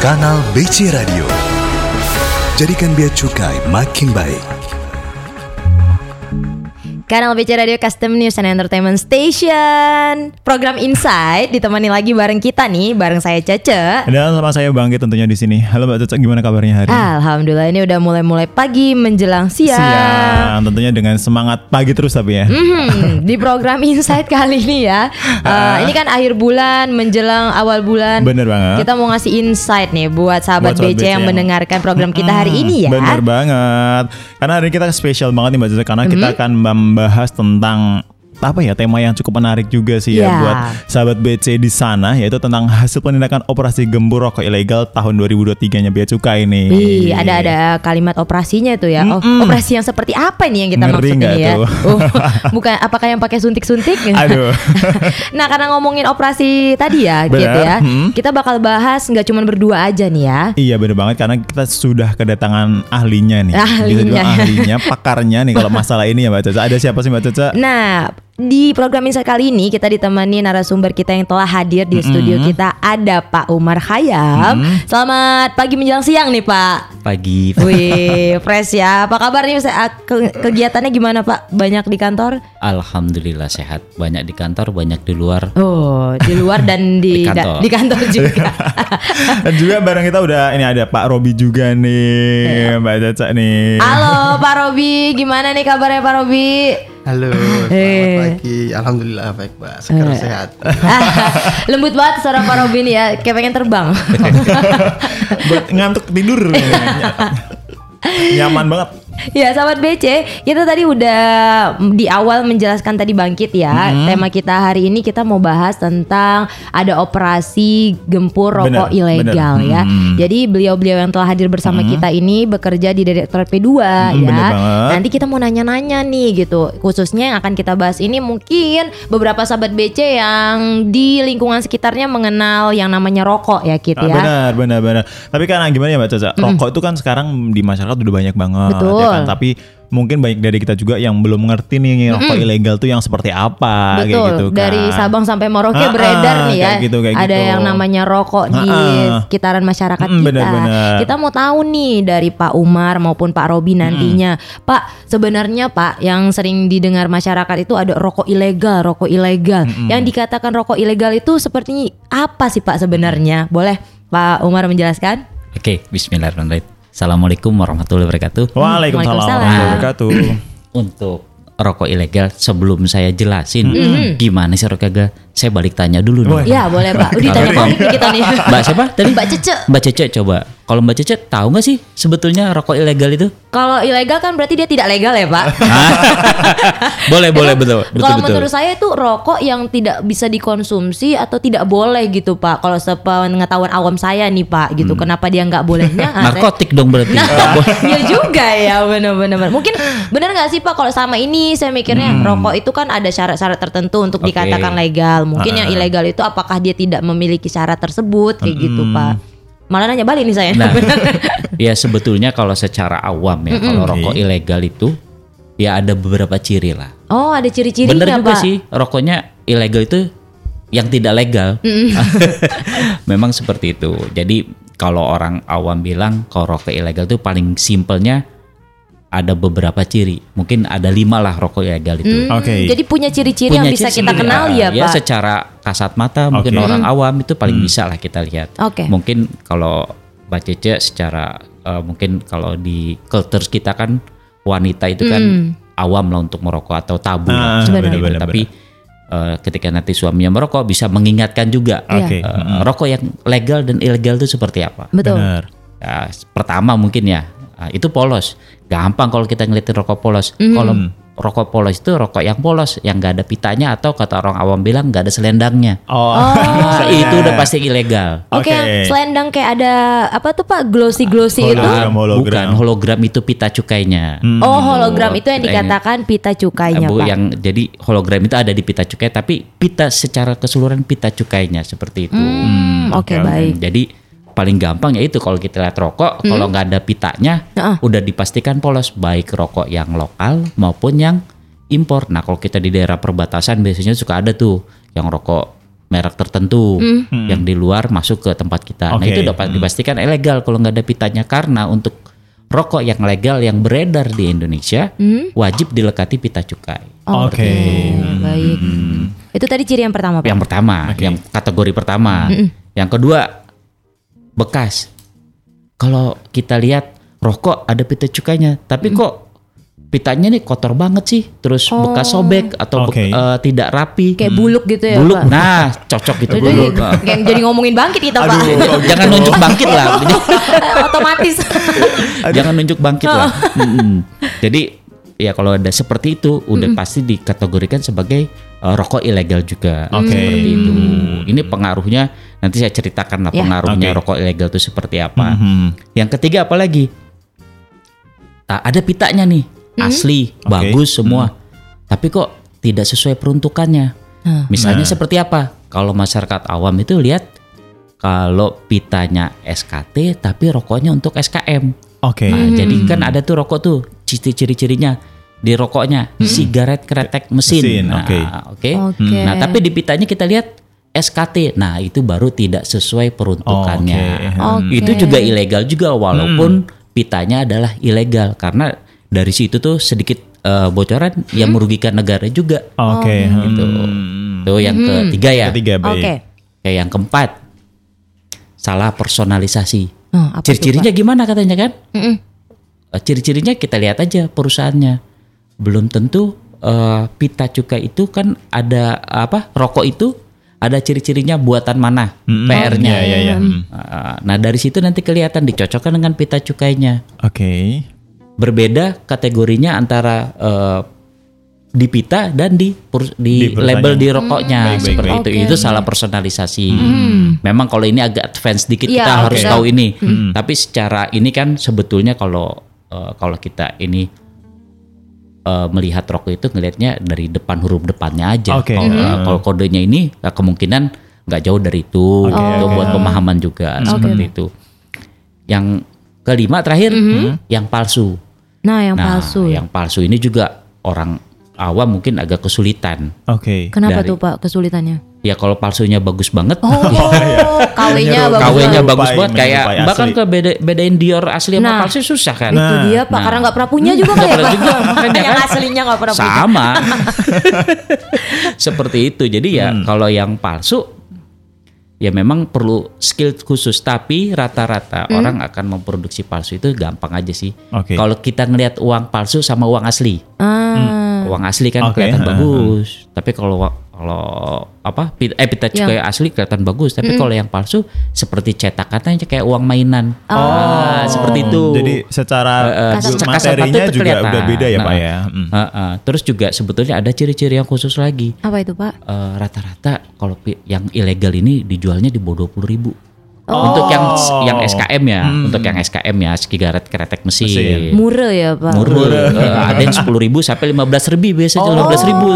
Kanal BC Radio. Jadikan bea cukai makin baik. Kanal BC Radio Custom News and Entertainment Station Program Insight ditemani lagi bareng kita nih Bareng saya Cece Dan sama saya Bangki tentunya di sini. Halo Mbak Caca, gimana kabarnya hari ini? Alhamdulillah ini udah mulai-mulai pagi menjelang siang, Siang, tentunya dengan semangat pagi terus tapi ya. Mhm, Di program Insight kali ini ya eh, Ini kan akhir bulan menjelang awal bulan Bener banget. Kita mau ngasih insight nih buat sahabat Buat sahabat BC BC yang yang- mendengarkan program kita hari ini ya Bener banget. Karena hari ini kita spesial banget nih Mbak Caca karena kita Mhm. akan membahas tentang apa ya tema yang cukup menarik juga sih Ya. ya buat sahabat BC di sana yaitu tentang hasil penindakan operasi gembur rokok ilegal tahun 2023-nya Bea Cukai nih. Ih, ada ada kalimat operasinya itu ya. Oh, operasi yang seperti apa nih yang kita Ngeri maksud ini ya? tuh? Oh, bukan apakah yang pakai suntik-suntik? Aduh. nah, karena ngomongin operasi tadi ya, Benar, gitu ya. hmm. Kita bakal bahas nggak cuma berdua aja nih ya. Iya bener banget karena kita sudah kedatangan ahlinya nih. Ahlinya. ahlinya, pakarnya nih kalau masalah ini ya Mbak Caca. Ada siapa sih Mbak Caca? Nah, di program Insight kali ini kita ditemani narasumber kita yang telah hadir di studio kita ada Pak Umar Khayam. Selamat pagi menjelang siang nih Pak. pagi Wih, fresh ya. Apa kabar nih? Ke- kegiatannya gimana Pak? Banyak di kantor? Alhamdulillah sehat banyak di kantor banyak di luar Oh, di luar dan di Di kantor. da- di kantor juga. Dan juga bareng kita udah ini ada Pak Robi juga nih, Mbak Caca nih. Halo Pak Robi, gimana nih kabarnya Pak Robi? Halo, selamat Eh. pagi. Alhamdulillah baik, Mbak. Sekarang sehat. Lembut banget suara Pak Robi nih ya, kayak pengen terbang. Buat ngantuk tidur. Nyaman banget. Ya sahabat BC, kita tadi udah di awal menjelaskan tadi bangkit ya. Hmm. Tema kita hari ini kita mau bahas tentang ada operasi gempur rokok Bener, ilegal bener. ya. Hmm. Jadi beliau-beliau yang telah hadir bersama kita ini bekerja di Direktorat P2 Hmm, ya. Nanti kita mau nanya-nanya nih gitu. Khususnya yang akan kita bahas ini mungkin beberapa sahabat BC yang di lingkungan sekitarnya mengenal yang namanya rokok ya Ah, ya. Benar, benar, benar. Tapi kan gimana ya Mbak Caca? Rokok itu kan sekarang di masyarakat udah banyak banget. Betul. ya kan? Tapi mungkin banyak dari kita juga yang belum ngerti nih rokok ilegal tuh yang seperti apa kayak Betul, gitu kan. dari Sabang sampai Merauke Ah, beredar ah, nih ya. kayak gitu, kayak Ada gitu. yang namanya rokok di Ah, ah. sekitaran masyarakat Mm, kita. benar-benar. Kita mau tahu nih dari Pak Umar maupun Pak Robi nantinya. Pak, sebenarnya Pak yang sering didengar masyarakat itu ada rokok ilegal, rokok ilegal. Yang dikatakan rokok ilegal itu seperti apa sih Pak sebenarnya? Boleh Pak Umar menjelaskan? oke Bismillahirrahmanirrahim Assalamualaikum warahmatullahi wabarakatuh Waalaikumsalam warahmatullahi wabarakatuh. untuk rokok ilegal sebelum saya jelasin Mm-hmm. gimana sih rokok ilegal saya balik tanya dulu nih Ya, boleh Pak. Udah ditanya Kalau- balik nih kita nih. Mbak siapa tadi Mbak Cece. Mbak Cece coba kalau Mbak Cece tahu nggak sih sebetulnya rokok ilegal itu Kalau ilegal kan berarti dia tidak legal ya Pak? boleh boleh betul betul Kalau betul menurut saya itu rokok yang tidak bisa dikonsumsi atau tidak boleh gitu Pak. Kalau sepengetahuan awam saya nih Pak gitu. Kenapa dia nggak bolehnya? Ah, saya- narkotik dong berarti Nah, iya juga ya benar-benar. Mungkin benar nggak sih Pak kalau sama ini saya mikirnya rokok itu kan ada syarat-syarat tertentu untuk Oke. dikatakan legal. Mungkin yang ilegal itu apakah dia tidak memiliki syarat tersebut kayak gitu Pak. Malah nanya balik nih saya. Nah, ya sebetulnya kalau secara awam ya, kalau rokok ilegal itu ya ada beberapa ciri lah. oh ada ciri-cirinya Bener juga Pak. sih, rokoknya ilegal itu yang tidak legal. Memang seperti itu. Jadi kalau orang awam bilang kalau rokok ilegal itu paling simpelnya ada beberapa ciri. Mungkin ada lima lah rokok ilegal itu. Hmm, Oke. Jadi punya ciri-ciri yang bisa ciri kita kenal ya ya Pak. secara kasat mata mungkin Oke. orang awam itu paling bisa lah kita lihat. Oke. Mungkin kalau Mbak Cece secara eh, mungkin kalau di culture kita kan wanita itu kan awam lah untuk merokok atau tabu Ah, lah seperti benar, itu. benar, Tapi eh, ketika nanti suaminya merokok bisa mengingatkan juga Oke. eh, rokok yang legal dan ilegal itu seperti apa. Betul. Benar. Ya, pertama mungkin ya ah, itu polos. Gampang kalau kita ngeliatin rokok polos. Kalau rokok polos itu rokok yang polos yang nggak ada pitanya atau kata orang awam bilang nggak ada selendangnya. Oh, Nah, itu udah pasti ilegal. Oke, Oke. yang selendang kayak ada apa tuh Pak glossy glossy itu? Hologram, hologram. Bukan hologram itu pita cukainya. Oh hologram itu yang dikatakan pita cukainya Bu, Pak. yang jadi hologram itu ada di pita cukai tapi pita secara keseluruhan pita cukainya seperti itu. Hmm, oke oke, baik. Jadi paling gampang ya itu kalau kita lihat rokok kalau nggak ada pitanya Heeh. udah dipastikan polos baik rokok yang lokal maupun yang impor. Nah kalau kita di daerah perbatasan biasanya suka ada tuh yang rokok merek tertentu yang di luar masuk ke tempat kita. Nah Oke. itu dapat dipastikan ilegal kalau nggak ada pitanya karena untuk rokok yang legal yang beredar di Indonesia wajib dilekati pita cukai. Oke. Oh, Baik. Itu tadi ciri yang pertama, Pak. Yang pertama, yang kategori pertama. Yang kedua bekas. Kalau kita lihat rokok ada pita cukainya, tapi kok pitanya nih kotor banget sih, terus bekas sobek atau be- Oke. eh, tidak rapi. Kayak buluk gitu ya, buluk. Pak. Nah, cocok gitu buluk. Kayak jadi ngomongin bangkit kita, Pak. Jangan nunjuk bangkit lah. Otomatis. Jangan nunjuk bangkit lah. Mm-mm. Jadi ya kalau ada seperti itu udah pasti dikategorikan sebagai eh, rokok ilegal juga. Oke. Seperti itu. Ini pengaruhnya nanti saya ceritakan lah Ya. pengaruhnya Oke. rokok ilegal itu seperti apa. Mhm. Yang ketiga apa lagi? Ada pitanya nih, asli, Oke. bagus semua. Tapi kok tidak sesuai peruntukannya. Nah. Misalnya Nah. seperti apa? Kalau masyarakat awam itu lihat kalau pitanya SKT tapi rokoknya untuk SKM. Oke. Nah, jadi kan ada tuh rokok tuh ciri- ciri-cirinya di rokoknya sigaret kretek mesin. Mesin, Nah, oke. oke. Oke. Nah, tapi di pitanya kita lihat SKT. Nah, itu baru tidak sesuai peruntukannya. Oke. Itu juga ilegal juga walaupun pitanya adalah ilegal karena dari situ tuh sedikit eh, bocoran yang merugikan negara juga. Oke. Gitu. Hmm. Tuh yang ketiga ya. Ketiga baik. Oke. Kayak yang keempat salah personalisasi. Nah, tuh, Ciri-cirinya gimana katanya kan? Mm-mm. Eh, Ciri-cirinya kita lihat aja perusahaannya. Belum tentu eh, pita cukai itu kan ada apa? Rokok itu ada ciri-cirinya buatan mana? Mm-mm. PR-nya. Iya, iya, iya. Hmm. Eh, Nah, dari situ nanti kelihatan dicocokkan dengan pita cukainya. Oke. Berbeda kategorinya antara eh, di pita dan di pur- Di di, label di rokoknya Baik, baik, seperti baik. itu. Oke. Itu salah personalisasi. Memang kalau ini agak advance dikit Iya, kita oke. harus tahu ini. Tapi secara ini kan sebetulnya kalau eh, kalau kita ini eh, melihat rokok itu ngelihatnya dari depan huruf depannya aja. Oke. Kalau eh, kalau kodenya ini eh, kemungkinan nggak jauh dari itu gitu, oke. buat pemahaman juga seperti itu. Yang kelima terakhir yang palsu. Nah, yang Nah, palsu. yang palsu ini juga orang awam mungkin agak kesulitan. Oke. Kenapa dari- tuh, Pak, kesulitannya? Ya kalau palsunya bagus banget, Oh, KW-nya bagus. KW-nya bagus banget kayak bahkan ke beda, bedain Dior asli sama Nah. palsu susah kan. Itu dia, Pak, Nah. karena nggak pernah punya juga Nggak kayak pernah Pak. juga, makanya yang kan. aslinya nggak pernah punya. Sama. Seperti itu. Jadi ya Hmm. kalau yang palsu ya memang perlu skill khusus tapi rata-rata Hmm. orang akan memproduksi palsu itu gampang aja sih. Oke. Kalau kita ngelihat uang palsu sama uang asli. Ah, Uang asli kan Oke, kelihatan ha, ha. bagus. Tapi kalau kalau apa eh pita cukai asli kelihatan bagus, tapi kalau yang palsu seperti cetakannya kayak uang mainan. Ah, seperti itu. Jadi secara kasat mata materinya itu juga kelihatan. udah beda ya Nah, Pak ya. Hmm. Ah, ah. Terus juga sebetulnya ada ciri-ciri yang khusus lagi. apa itu, Pak? Eh, rata-rata kalau yang ilegal ini dijualnya di bawah 20 ribu. Oh. Untuk yang yang SKM ya, untuk yang SKM ya, sigaret kretek mesin. Mesin. Murah ya, Pak. Murah. Eh, ada yang 10 ribu sampai 15 ribu biasanya 15 ribu.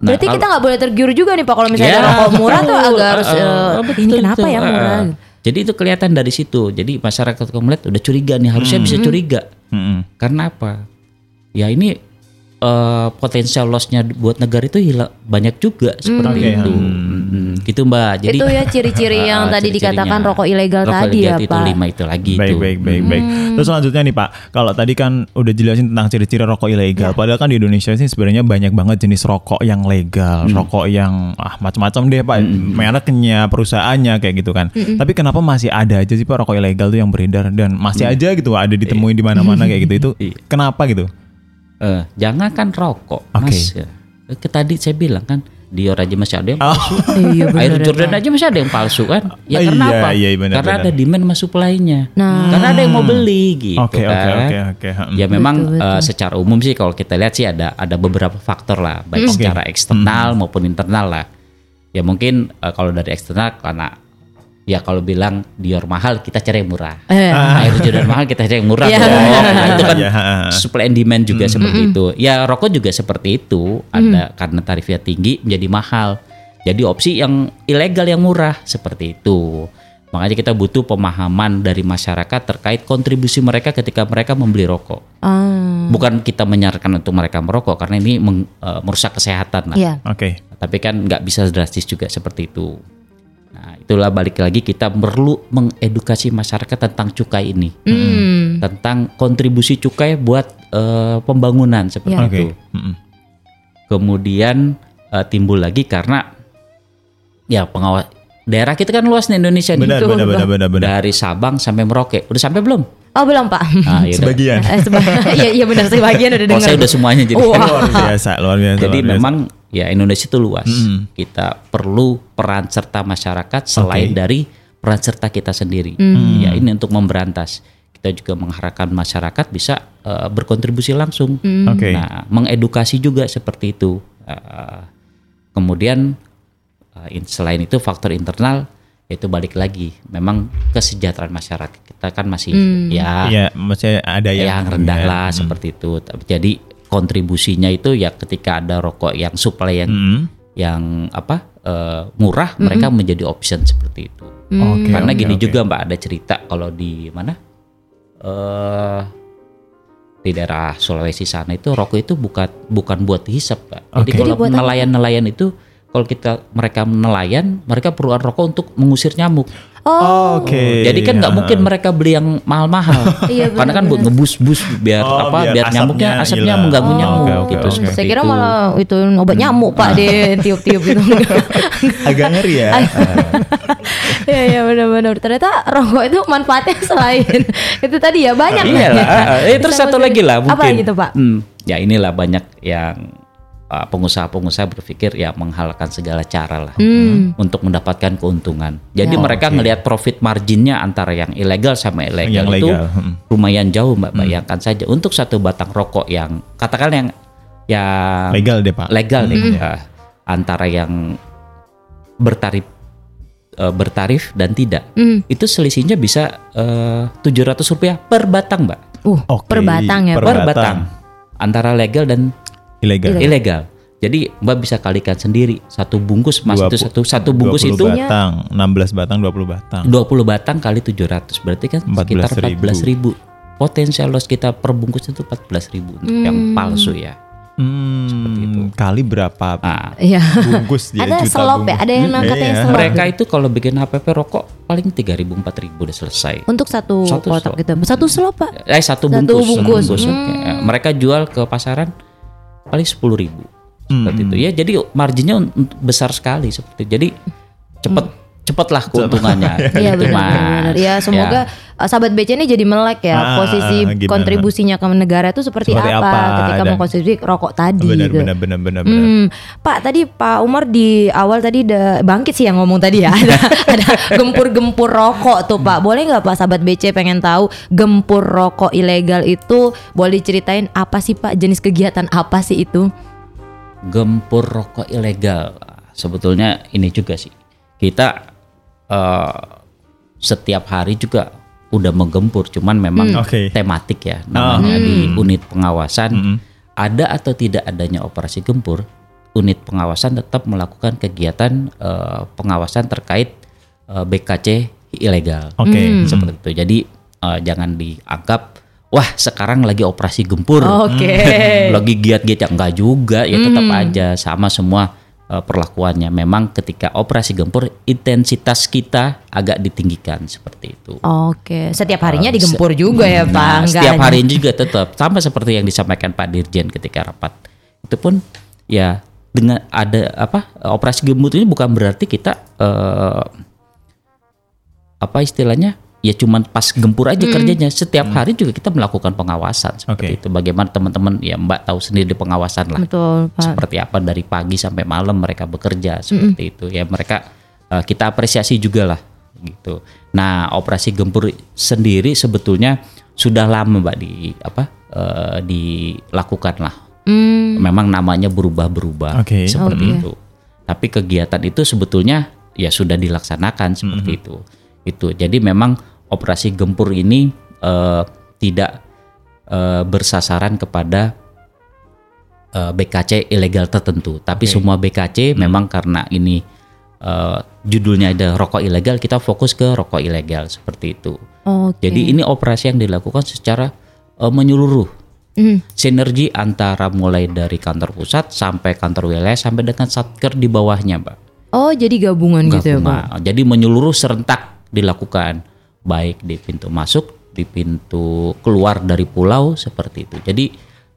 Nah, Berarti kita nggak boleh tergiur juga nih Pak kalau misalnya Ya, rokok murah tuh agak harus eh, betul, ini kenapa betul. ya murah? Jadi itu kelihatan dari situ. Jadi masyarakat kalau melihat udah curiga nih, harusnya bisa curiga. Mm-mm. Karena apa? Ya ini eh, potensial lossnya buat negara itu hilang banyak juga seperti Oke, itu. Hmm, gitu Mbak. Jadi itu ya ciri-ciri yang tadi ciri-cirinya. dikatakan rokok ilegal Rokok tadi ilegal ya itu Pak. lima itu lagi Baik, itu. baik, baik, baik. Terus selanjutnya nih Pak, kalau tadi kan udah jelasin tentang ciri-ciri rokok ilegal. Padahal kan di Indonesia sih sebenarnya banyak banget jenis rokok yang legal, rokok yang ah macam-macam deh Pak, mereknya, perusahaannya kayak gitu kan. Tapi kenapa masih ada aja sih Pak rokok ilegal tuh yang beredar dan masih aja gitu ada ditemuin di mana-mana kayak gitu. Itu Iya. kenapa gitu? Eh, jangan kan rokok, Oke. Mas. Ya. Eh, ke tadi saya bilang kan Dior aja masih ada yang Oh, palsu. Iya benar. Air Jordan aja masih ada yang palsu kan? Ya Ah, karena iya, apa? iya, benar, karena benar. ada demand sama supply-nya. Nah. Karena ada yang mau beli gitu Oke, oke, kan. oke, oke. Hmm. Ya memang Betul, eh, secara umum sih kalau kita lihat sih ada ada beberapa faktor lah, baik Oke. secara eksternal maupun internal lah. Ya mungkin eh, kalau dari eksternal karena ya kalau bilang Dior mahal kita cari yang murah. Eh. Air Jordan mahal kita cari yang murah Iya. dong. Nah, itu kan ha. supply and demand juga seperti itu. Ya rokok juga seperti itu. Ada karena tarifnya tinggi menjadi mahal. Jadi opsi yang ilegal yang murah seperti itu. Makanya kita butuh pemahaman dari masyarakat terkait kontribusi mereka ketika mereka membeli rokok. Ah, Bukan kita menyarankan untuk mereka merokok karena ini meng- eh, merusak kesehatan lah. Iya. Oke. Tapi kan nggak bisa drastis juga seperti itu. Nah, itulah balik lagi kita perlu mengedukasi masyarakat tentang cukai ini, Hmm. tentang kontribusi cukai buat eh, pembangunan seperti Ya. Oke. itu. Mm-mm. Kemudian eh, timbul lagi karena ya pengawas daerah kita kan luas nih Indonesia nih. Benar, Betul, benar, benar, benar, benar. Dari Sabang sampai Merauke. Udah sampai belum? Oh belum pak. Ah, iya udah. Sebagian. Eh, seba- Iya iya benar sebagian udah Oh, dengar. saya udah semuanya jadi. Wah. luar biasa, luar biasa. Jadi luar biasa. memang ya Indonesia itu luas. Mm. Kita perlu peran serta masyarakat selain Oke. dari peran serta kita sendiri. Hmm. Ya ini untuk memberantas. Kita juga mengharapkan masyarakat bisa eh, berkontribusi langsung. Hmm. Oke. Nah, mengedukasi juga seperti itu. Eh, kemudian in- selain itu faktor internal itu balik lagi. Memang kesejahteraan masyarakat kita kan masih ya Iya, maksudnya ada yang, yang rendah ya, lah mm. seperti itu. Tapi Jadi kontribusinya itu ya ketika ada rokok yang supply yang Mm. yang apa eh, murah mereka menjadi option seperti itu. Oke. Karena oke, gini oke. juga mbak ada cerita kalau di mana eh di daerah Sulawesi sana itu rokok itu bukan bukan buat dihisap mbak. Jadi kalau Jadi apa? nelayan-nelayan itu kalau kita mereka nelayan mereka perlu rokok untuk mengusir nyamuk. Oh. Oke. Jadi kan nggak ya. mungkin mereka beli yang mahal-mahal. Iya, Karena kan buat ngebus-bus biar Oh, apa biar biar, nyamuknya asapnya asapnya hilang. mengganggu Oh, nyamuk oke, oke, gitu. seperti Saya kira itu. malah itu obat nyamuk pak di tiup-tiup gitu. agak ngeri ya. Iya iya benar-benar. Ternyata rokok itu manfaatnya selain itu tadi ya banyak. Iya lah. Eh, terus Bisa satu lagi lah mungkin. Apa gitu pak? Hmm, ya inilah banyak yang pengusaha-pengusaha berpikir ya menghalalkan segala cara lah Hmm. untuk mendapatkan keuntungan. Jadi Ya. mereka Oke. ngelihat profit marginnya antara yang ilegal sama ilegal Yang itu legal, hmm. lumayan jauh mbak. Bayangkan saja untuk satu batang rokok yang katakan yang yang Legal deh pak. legal deh ya. antara yang bertarif eh, bertarif dan tidak Hmm. itu selisihnya bisa tujuh ratus rupiah per batang mbak Uh, Oke, per batang ya per per batang. batang antara legal dan Ilegal. ilegal jadi mbak bisa kalikan sendiri satu bungkus mas Dua itu pu- satu satu bungkus 20 itu batang, 16 batang, 20 batang. 20 batang kali 700 berarti kan sekitar 14.000. 14 ribu potensial loss kita per bungkus itu 14 ribu yang palsu ya Hmm, kali berapa nah, Iya. bungkus dia Ada juta selop ya, bungkus. ada yang angkatnya Iya. selop. mereka itu kalau bikin HPP rokok paling 3000 4000 udah selesai Untuk satu, Satu kotak gitu. Satu slop pak. Eh satu Satu bungkus, bungkus. satu Hmm. Ya, Mereka jual ke pasaran paling sepuluh ribu Hmm, seperti itu. Ya jadi marginnya besar sekali seperti itu. Jadi cepet cepetlah keuntungannya. Iya gitu, benar-benar. Mas. Ya semoga uh, sahabat BC ini jadi melek ya Ah, posisi gimana? kontribusinya ke negara itu seperti, Seperti apa, apa, ketika dan- mengkonsumsi rokok tadi. Benar, gitu. benar, benar, benar, benar. Hmm, Pak tadi Pak Umar di awal tadi udah bangkit sih yang ngomong tadi ya ada, ada gempur-gempur rokok tuh Pak boleh nggak Pak sahabat BC pengen tahu gempur rokok ilegal itu boleh diceritain apa sih Pak jenis kegiatan apa sih itu? Gempur rokok ilegal. Sebetulnya ini juga sih. Kita eh, setiap hari juga udah menggempur, cuman memang Hmm. Oke. tematik ya namanya di unit pengawasan. Mm-mm. Ada atau tidak adanya operasi gempur, unit pengawasan tetap melakukan kegiatan eh, pengawasan terkait eh, BKC ilegal. Oke. Hmm. Seperti itu. Jadi eh, jangan dianggap wah sekarang lagi operasi gempur. Oke. lagi giat-giat enggak juga ya tetap Hmm. aja sama semua eh, perlakuannya. Memang ketika operasi gempur intensitas kita agak ditinggikan seperti itu. Oke, setiap harinya digempur juga ya Pak. Nah, Nggak setiap hari juga tetap sama seperti yang disampaikan Pak Dirjen ketika rapat. Itu pun ya dengan ada apa operasi gempur ini bukan berarti kita eh, apa istilahnya ya cuman pas gempur aja kerjanya. Setiap hari juga kita melakukan pengawasan seperti Oke. itu. Bagaimana teman-teman ya Mbak tahu sendiri pengawasan lah Betul Pak. seperti apa dari pagi sampai malam mereka bekerja seperti itu ya mereka eh, kita apresiasi juga lah gitu. Nah operasi gempur sendiri sebetulnya sudah lama mbak di apa eh, dilakukan lah. Hmm, Memang namanya berubah-berubah Oke. seperti Oke. itu. Tapi kegiatan itu sebetulnya ya sudah dilaksanakan seperti itu. Itu jadi memang operasi gempur ini eh, tidak eh, bersasaran kepada eh, BKC ilegal tertentu. Tapi Oke. semua BKC memang karena ini eh, judulnya ada rokok ilegal, kita fokus ke rokok ilegal seperti itu. Oke. Jadi ini operasi yang dilakukan secara eh, menyeluruh Hmm. Sinergi antara mulai dari kantor pusat sampai kantor wilayah sampai dengan satker di bawahnya, Mbak. Oh, jadi gabungan, gitu ya, Pak. Gabungan. Jadi menyeluruh serentak dilakukan baik di pintu masuk, di pintu keluar dari pulau seperti itu. Jadi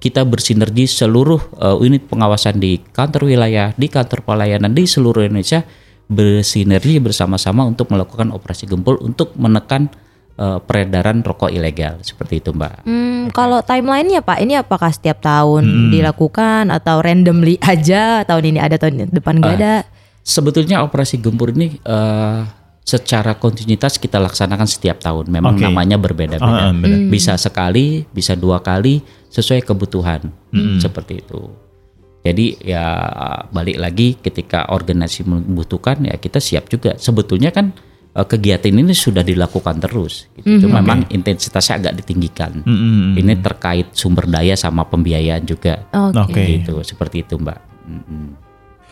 kita bersinergi seluruh uh, unit pengawasan di kantor wilayah, di kantor pelayanan di seluruh Indonesia bersinergi bersama-sama untuk melakukan operasi gempur untuk menekan uh, peredaran rokok ilegal seperti itu, Mbak. Hmm, kalau timelinenya Pak, ini apakah setiap tahun dilakukan atau randomly aja tahun ini ada tahun depan nggak ada? Sebetulnya operasi gempur ini eh, secara kontinuitas kita laksanakan setiap tahun. Memang Oke. namanya berbeda-beda. Ah, benar. Bisa sekali, bisa dua kali sesuai kebutuhan seperti itu. Jadi ya balik lagi ketika organisasi membutuhkan ya kita siap juga. Sebetulnya kan eh, kegiatan ini sudah dilakukan terus. Gitu. Cuma memang intensitasnya agak ditinggikan. Mm-mm. Ini terkait sumber daya sama pembiayaan juga. Oke. Oke. Gitu seperti itu Mbak. Mm-mm.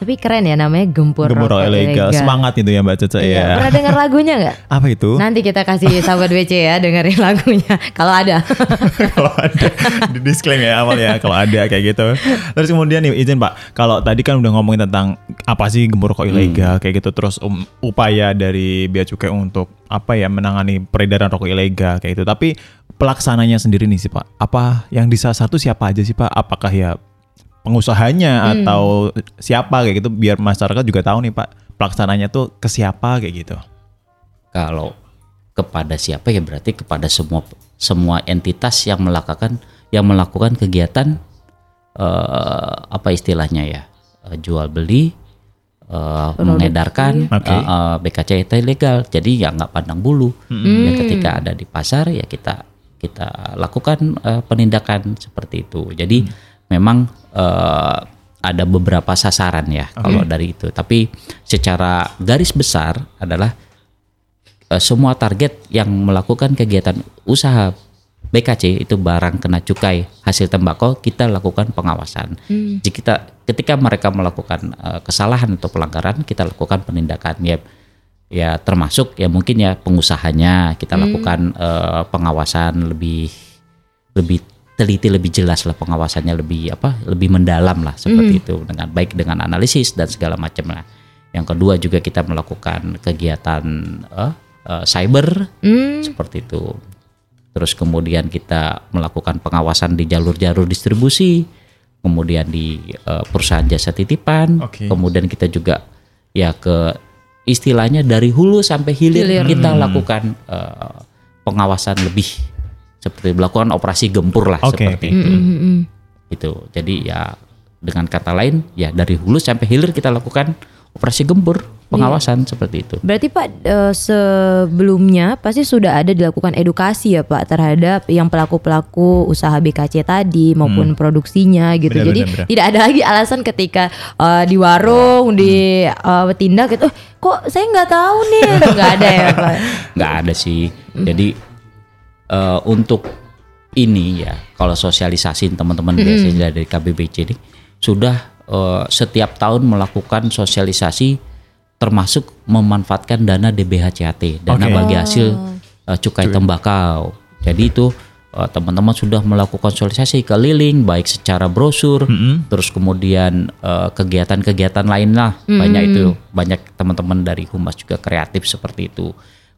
Tapi keren ya namanya gempur, Gempur rokok ilegal. Semangat itu ya Mbak Caca Iya. ya. Pernah dengar lagunya nggak? Apa itu? Nanti kita kasih sahabat WC ya dengerin lagunya kalau ada. kalau ada di disclaim ya awal ya kalau ada kayak gitu. Terus kemudian nih izin Pak, kalau tadi kan udah ngomongin tentang apa sih gempur rokok ilegal kayak gitu terus um, upaya dari Bea Cukai untuk apa ya menangani peredaran rokok ilegal kayak gitu. Tapi pelaksananya sendiri nih sih Pak. Apa yang disasar tuh siapa aja sih Pak? Apakah ya pengusahanya atau siapa kayak gitu biar masyarakat juga tahu nih Pak pelaksananya tuh ke siapa kayak gitu. kalau kepada siapa ya berarti kepada semua semua entitas yang melakukan yang melakukan kegiatan eh, apa istilahnya ya eh, jual beli eh, mengedarkan Oke. eh, eh, BKC itu ilegal. Jadi ya nggak pandang bulu. Ya ketika ada di pasar ya kita kita lakukan eh, penindakan seperti itu. Jadi memang eh, ada beberapa sasaran ya kalau dari itu. Tapi secara garis besar adalah eh, semua target yang melakukan kegiatan usaha BKC itu barang kena cukai hasil tembakau kita lakukan pengawasan. Jika kita ketika mereka melakukan eh, kesalahan atau pelanggaran kita lakukan penindakan. Ya ya termasuk ya mungkin ya pengusahanya. Kita lakukan eh, pengawasan lebih lebih teliti lebih jelas lah pengawasannya lebih apa lebih mendalam lah seperti itu dengan baik dengan analisis dan segala macam lah. Yang kedua juga kita melakukan kegiatan eh, eh, cyber Hmm. seperti itu. Terus kemudian kita melakukan pengawasan di jalur-jalur distribusi, kemudian di eh, perusahaan jasa titipan, Oke. kemudian kita juga ya ke istilahnya dari hulu sampai hilir, Hilir. kita lakukan eh, pengawasan lebih seperti melakukan operasi gempur lah Oke, seperti itu. Hmm, hmm. Gitu. Jadi ya dengan kata lain ya dari hulu sampai hilir kita lakukan operasi gempur pengawasan seperti itu. Berarti Pak eh, sebelumnya pasti sudah ada dilakukan edukasi ya Pak terhadap yang pelaku-pelaku usaha BKC tadi maupun produksinya gitu. Benar, Jadi benar, benar. tidak ada lagi alasan ketika eh, di warung di eh, tindak gitu. "Eh, kok saya nggak tahu nih, nggak ada ya Pak. nggak ada sih. Jadi eh, untuk ini ya, kalau sosialisasi teman-teman biasanya dari KBBC ini sudah eh, setiap tahun melakukan sosialisasi termasuk memanfaatkan dana DBHCAT, dana Oke. bagi hasil eh, cukai tembakau. Jadi itu teman-teman sudah melakukan sosialisasi keliling baik secara brosur, terus kemudian kegiatan-kegiatan lain lah banyak itu banyak teman-teman dari humas juga kreatif seperti itu.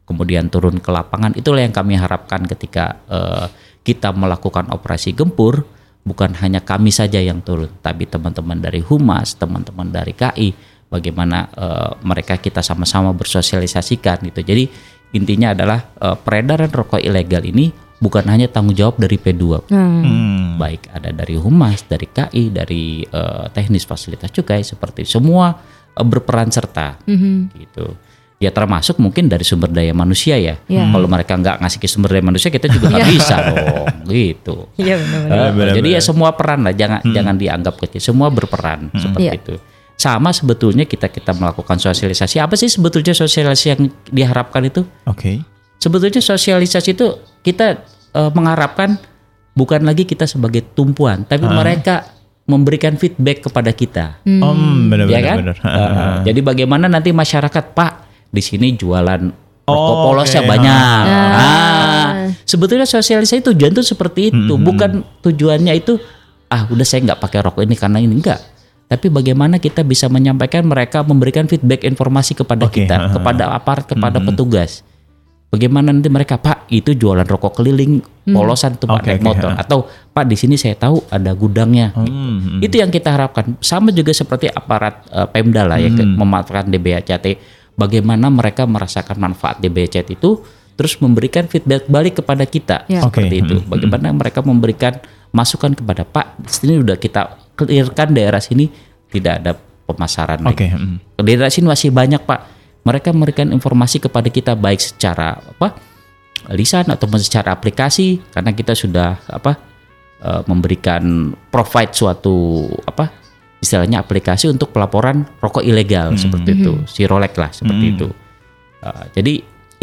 Kemudian turun ke lapangan itulah yang kami harapkan ketika eh, kita melakukan operasi gempur bukan hanya kami saja yang turun, tapi teman-teman dari humas, teman-teman dari KI, bagaimana eh, mereka kita sama-sama bersosialisasikan gitu. Jadi intinya adalah eh, peredaran rokok ilegal ini bukan hanya tanggung jawab dari P2 Hmm. baik ada dari humas, dari KI, dari eh, teknis fasilitas cukai seperti semua eh, berperan serta gitu. Ya termasuk mungkin dari sumber daya manusia ya. Iya. Kalau mereka nggak ngasih ke sumber daya manusia kita juga nggak bisa dong gitu. Iya benar. Eh, benar, jadi ya semua peran lah, jangan jangan dianggap kecil. Semua berperan seperti Iya. itu. Sama sebetulnya kita kita melakukan sosialisasi. Apa sih sebetulnya sosialisasi yang diharapkan itu? Oke. Sebetulnya sosialisasi itu kita eh, mengharapkan bukan lagi kita sebagai tumpuan, tapi mereka memberikan feedback kepada kita. Om benar ya benar kan? Eh, jadi bagaimana nanti masyarakat, Pak, di sini jualan rokok Oh, polosnya oke. banyak. Ah. Ah, Sebetulnya sosialisasi tujuan itu seperti itu, bukan tujuannya itu ah udah saya nggak pakai rokok ini karena ini enggak. Tapi bagaimana kita bisa menyampaikan mereka memberikan feedback informasi kepada Oke, kita, kepada aparat, kepada petugas. Bagaimana nanti mereka Pak itu jualan rokok keliling polosan tuh Pak naik oke, motor atau Pak di sini saya tahu ada gudangnya. gitu. Hmm, Itu yang kita harapkan. Sama juga seperti aparat eh, Pemda lah ya ke- memanfaatkan DBHCT. Bagaimana mereka merasakan manfaat DBHCT itu terus memberikan feedback balik kepada kita Ya. seperti itu. Bagaimana mereka memberikan masukan kepada Pak, di sini udah kita clearkan daerah sini tidak ada pemasaran Oke, lagi. mm. Di daerah sini masih banyak Pak. Mereka memberikan informasi kepada kita baik secara apa lisan ataupun secara aplikasi karena kita sudah apa eh, memberikan provide suatu apa istilahnya aplikasi untuk pelaporan rokok ilegal seperti itu. Si Rolex lah seperti itu. Eh, jadi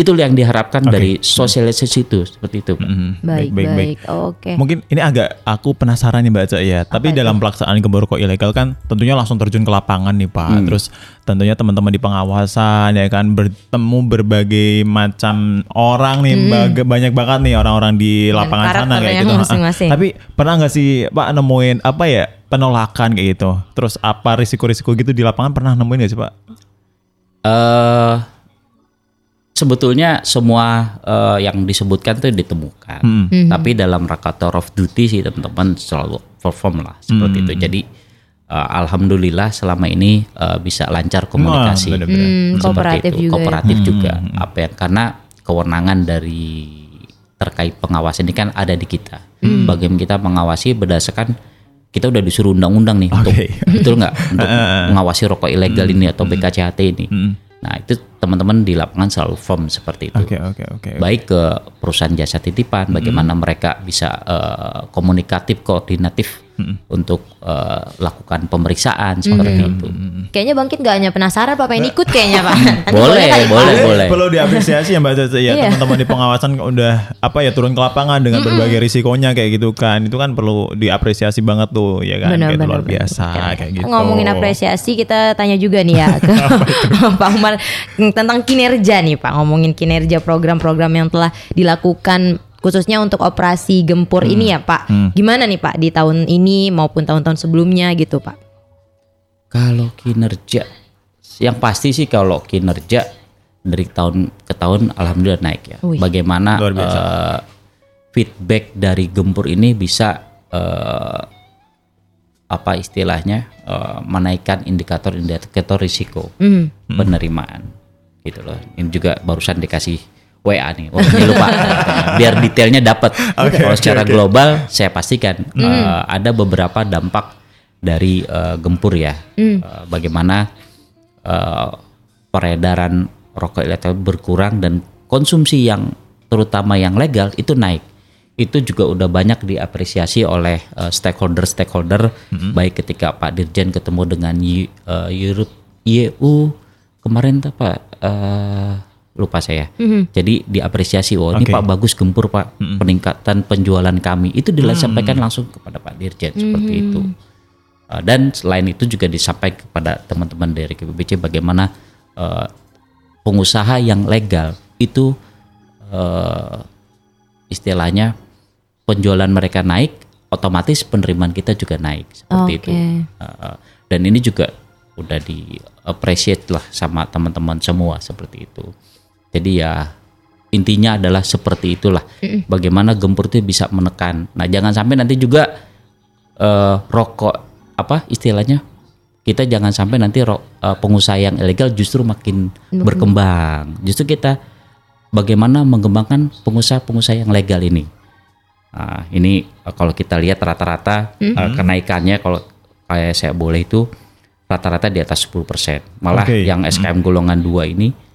itu yang diharapkan dari sosialisasi itu seperti itu Pak. Mm, Baik, baik. Oke. Mungkin ini agak aku penasaran nih Mbak Ca ya. Tapi dalam pelaksanaan gembor rokok ilegal kan tentunya langsung terjun ke lapangan nih Pak. Hmm. Terus tentunya teman-teman di pengawasan ya kan bertemu berbagai macam orang nih baga- banyak banget nih orang-orang di Hmm. Lapangan sana karakternya kayak gitu. Tapi pernah nggak sih Pak nemuin apa ya penolakan kayak gitu? Terus apa risiko-risiko gitu di lapangan pernah nemuin nggak sih Pak? eh sebetulnya semua eh, yang disebutkan itu ditemukan. Hmm. Tapi dalam rangka tour of duty sih teman-teman selalu perform lah seperti Hmm. itu. Jadi eh, alhamdulillah selama ini eh, bisa lancar komunikasi. Benar-benar. Hmm, Seperti kooperatif itu. juga ya. Kooperatif juga. Apa ya? Karena kewenangan dari terkait pengawasan ini kan ada di kita. Hmm. Bagaimana kita mengawasi berdasarkan kita udah disuruh undang-undang nih untuk Oke. betul nggak untuk mengawasi rokok ilegal ini atau BKCHT ini. Nah itu teman-teman di lapangan selalu firm seperti itu. Oke oke oke. Baik ke perusahaan jasa titipan, bagaimana mereka bisa eh, komunikatif, koordinatif untuk eh, lakukan pemeriksaan seperti itu. Kayaknya Bangkit gak hanya penasaran Pak pengen ikut kayaknya Pak. Nanti Boleh, kali, Pak. boleh, boleh. Perlu diapresiasi ya Mbak Caca ya Iya. teman-teman di pengawasan udah apa ya turun ke lapangan dengan berbagai risikonya kayak gitu kan. Itu kan perlu diapresiasi banget tuh ya kan. Benar, kayak benar, luar benar. biasa Oke. kayak gitu. Ngomongin apresiasi kita tanya juga nih ya ke Pak Umar tentang kinerja nih Pak. Ngomongin kinerja program-program yang telah dilakukan khususnya untuk operasi gempur Hmm. ini ya Pak. Gimana nih Pak di tahun ini maupun tahun-tahun sebelumnya gitu Pak? Kalau kinerja, yang pasti sih kalau kinerja dari tahun ke tahun alhamdulillah naik ya. Wih. Bagaimana Luar biasa. eh, feedback dari gempur ini bisa eh, apa istilahnya eh, menaikkan indikator-indikator risiko Hmm. penerimaan gitu loh. Ini juga barusan dikasih WA nih. Oh, ini lupa. Biar detailnya dapat. Kalau secara global saya pastikan eh, ada beberapa dampak dari eh, gempur ya. Eh, bagaimana eh, peredaran rokok ilegal berkurang dan konsumsi yang terutama yang legal itu naik. Itu juga udah banyak diapresiasi oleh eh, stakeholder-stakeholder baik ketika Pak Dirjen ketemu dengan Europe EU kemarin Pak eh, lupa saya. Jadi diapresiasi oh ini Oke. Pak bagus gempur Pak peningkatan penjualan kami itu disampaikan langsung kepada Pak Dirjen seperti itu. Uh, dan selain itu juga disampaikan kepada teman-teman dari KPBC bagaimana uh, pengusaha yang legal itu uh, istilahnya penjualan mereka naik, otomatis penerimaan kita juga naik seperti Oke. itu. Uh, dan ini juga udah di appreciate lah sama teman-teman semua seperti itu. Jadi ya intinya adalah seperti itulah. Bagaimana gempur itu bisa menekan. Nah jangan sampai nanti juga eh, rokok apa istilahnya kita jangan sampai nanti ro- eh, pengusaha yang ilegal justru makin berkembang. Justru kita bagaimana mengembangkan pengusaha-pengusaha yang legal ini. Nah, ini eh, kalau kita lihat rata-rata eh, kenaikannya kalau kayak saya boleh itu rata-rata di atas 10%. Malah Oke. yang SKM golongan 2 ini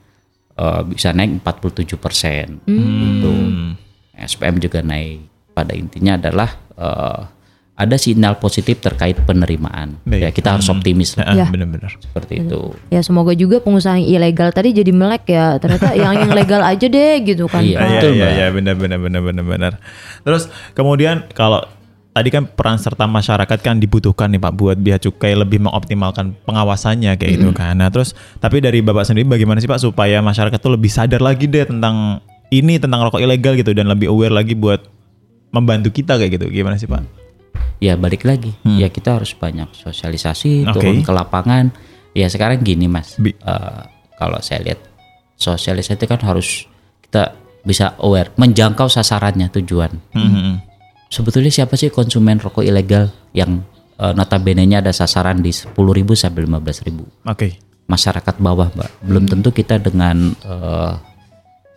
eh, bisa naik 47%. Gitu. SPM juga naik. Pada intinya adalah eh, ada sinyal positif terkait penerimaan. Baik. Ya, kita harus optimis lah Ah, Ya. Bener-bener. seperti itu. Ya semoga juga pengusaha yang ilegal tadi jadi melek ya. Ternyata yang yang legal aja deh gitu kan. Iya. Iya Betul, iya Mbak. iya benar benar benar benar benar. Terus kemudian kalau tadi kan peran serta masyarakat kan dibutuhkan nih Pak buat biaya cukai lebih mengoptimalkan pengawasannya kayak gitu kan. Nah, terus tapi dari Bapak sendiri bagaimana sih Pak supaya masyarakat tuh lebih sadar lagi deh tentang ini tentang rokok ilegal gitu dan lebih aware lagi buat membantu kita kayak gitu. Gimana sih Pak? Ya balik lagi, ya kita harus banyak sosialisasi, Hmm. Oke. turun ke lapangan. Ya sekarang gini mas, Bi- Eh, kalau saya lihat sosialisasi itu kan harus kita bisa aware, menjangkau sasarannya tujuan. Hmm. Sebetulnya siapa sih konsumen rokok ilegal yang eh, notabene-nya ada sasaran di 10.000 sampai 15.000 Oke. masyarakat bawah, Mbak. Belum tentu kita dengan eh,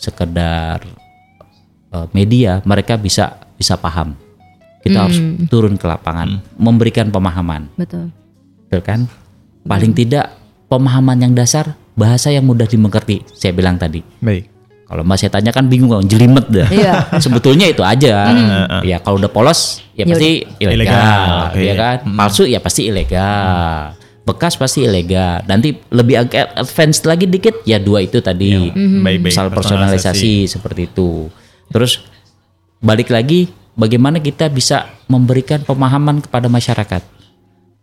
sekedar eh, media mereka bisa bisa paham. Kita harus turun ke lapangan, memberikan pemahaman, Betul. betul kan? Paling tidak pemahaman yang dasar, bahasa yang mudah dimengerti. Saya bilang tadi. Baik. Kalau Mbak saya tanya kan bingung, kan, jelimet dah. Iya. Sebetulnya itu aja. Ya kalau udah polos ya Ya pasti ilegal, Ilegal, oke. ya kan? Palsu ya pasti ilegal. Bekas pasti ilegal. Nanti lebih agak advance lagi dikit ya dua itu tadi. Baik-baik. Soal personalisasi seperti itu. Terus balik lagi bagaimana kita bisa memberikan pemahaman kepada masyarakat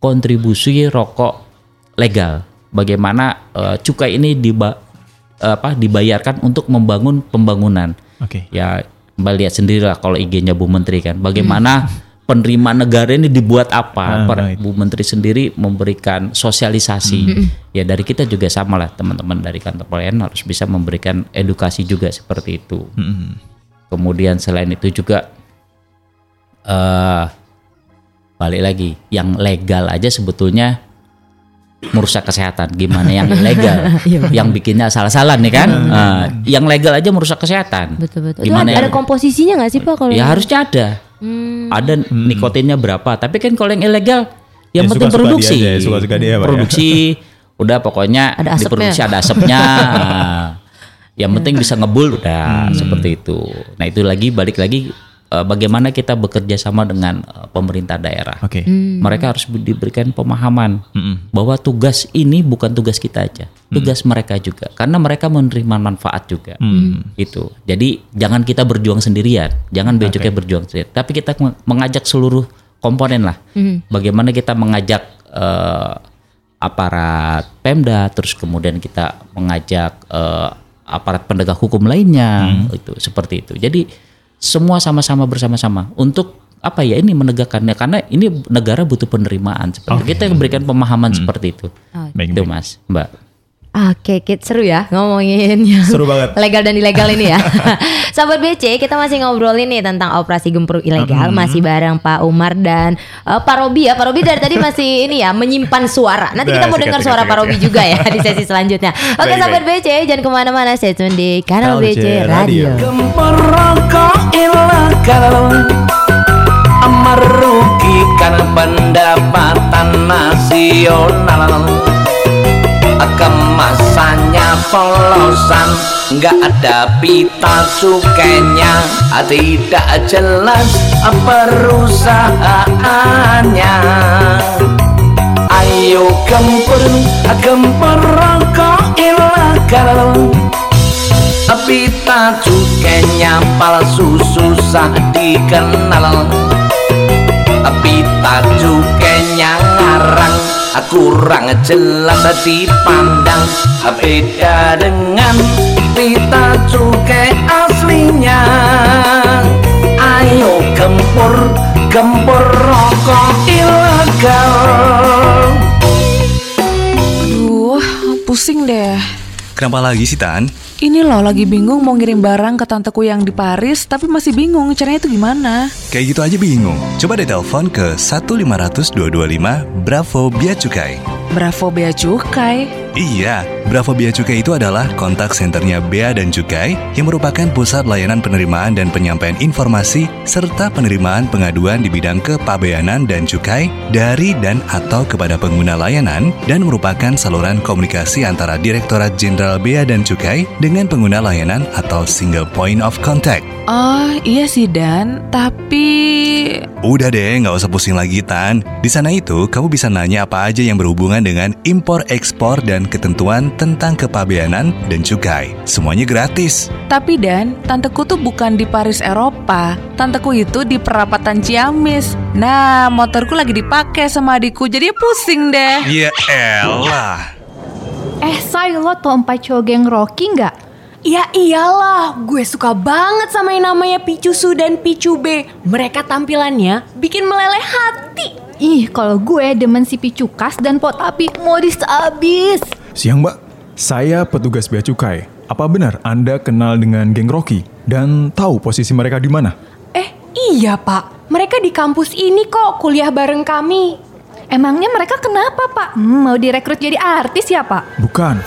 kontribusi rokok legal. Bagaimana eh, cukai ini diba- apa dibayarkan untuk membangun pembangunan. Oke. Ya Mbak lihat sendirilah kalau IG-nya Bu Menteri kan. Bagaimana penerimaan negara ini dibuat apa? Ah, Per- right. Bu Menteri sendiri memberikan sosialisasi. Ya dari kita juga sama lah teman-teman dari kantor pelayanan harus bisa memberikan edukasi juga seperti itu. Kemudian selain itu juga eh balik lagi yang legal aja sebetulnya merusak kesehatan. Gimana yang ilegal? yang bikinnya salah-salah nih kan? Nah, yang legal aja merusak kesehatan. Betul betul. Gimana ada, ada yang komposisinya nggak sih Pak kalau ya harusnya ada. Hmm. Ada nikotinnya berapa? Tapi kan kalau yang ilegal yang Ya, penting suka-suka produksi. dia aja, suka-suka dia, Pak, ya. produksi udah pokoknya Ada asapnya. diproduksi ada asapnya. Nah, yang penting bisa ngebul udah seperti itu. Nah, itu lagi balik lagi eh, bagaimana kita bekerja sama dengan eh, pemerintah daerah. Oke. Mereka harus diberikan pemahaman bahwa tugas ini bukan tugas kita aja, tugas mereka juga, karena mereka menerima manfaat juga. Itu. Jadi jangan kita berjuang sendirian, jangan bea cukai berjuang sendirian, tapi kita meng- mengajak seluruh komponen lah. Bagaimana kita mengajak eh, aparat Pemda, terus kemudian kita mengajak eh, aparat penegak hukum lainnya, itu seperti itu. Jadi semua sama-sama bersama-sama untuk apa ya ini menegakkannya karena ini negara butuh penerimaan seperti kita berikan pemahaman seperti itu. Baik, Itu baik. Mas, Mbak. Oke, Kit, seru ya ngomongin yang Seru banget. legal dan ilegal ini ya. Sahabat BC, kita masih ngobrolin nih tentang operasi gempur ilegal, masih bareng Pak Umar dan eh, Pak Robi ya. Pak Robi dari tadi masih ini ya menyimpan suara. Nanti kita Nah, mau sikat, dengar suara sikat, Pak Robi juga ya di sesi selanjutnya. Oke, Baik, sahabat BC, jangan ke mana-mana. Stay tune di kanal BC, BC Radio. Radio. Gempur rokok ilegal Merugikan pendapatan nasional Kemasannya polosan. Nggak ada pita cukainya Tidak jelas perusahaannya. Ayo gempur, gempur rokok ilegal. Pita cukainya palsu susah dikenal. Pita cukainya ngarang kurang jelas dipandang Beda dengan pita cukai aslinya Ayo gempur, gempur rokok ilegal Aduh, pusing deh. Kenapa lagi sih Tan? Ini loh lagi bingung mau ngirim barang ke tanteku yang di Paris, tapi masih bingung caranya itu gimana. Kayak gitu aja bingung. Coba deh telepon ke 1500225 Bravo Bea Cukai. Bravo Bea Cukai. Iya, Bravo Bea Cukai itu adalah kontak senternya Bea dan Cukai yang merupakan pusat layanan penerimaan dan penyampaian informasi serta penerimaan pengaduan di bidang kepabeanan dan cukai dari dan atau kepada pengguna layanan dan merupakan saluran komunikasi antara Direktorat Jenderal Bea dan Cukai dengan pengguna layanan atau single point of contact. Oh iya sih Dan, tapi Udah deh, nggak usah pusing lagi Tan. Di sana itu kamu bisa nanya apa aja yang berhubungan dengan impor, ekspor, dan ketentuan tentang kepabeanan dan cukai. Semuanya gratis. tapi Dan, tanteku tuh bukan di Paris Eropa. Tanteku itu di perapatan Ciamis. Nah, motorku lagi dipakai sama adikku, jadi pusing deh. Ya elah. Eh, say lo tau empat cowok geng Rocky nggak? Ya iyalah, gue suka banget sama yang namanya Picu Su dan Picu B. Mereka tampilannya bikin meleleh hati. Ih, kalau gue demen si Picukas dan Potapi modis abis. Siang mbak, saya petugas bea cukai. Apa benar Anda kenal dengan geng Rocky? Dan tahu posisi mereka di mana? Eh, iya pak. Mereka di kampus ini kok kuliah bareng kami. Emangnya mereka kenapa, Pak? Hmm, mau direkrut jadi artis ya, Pak? Bukan.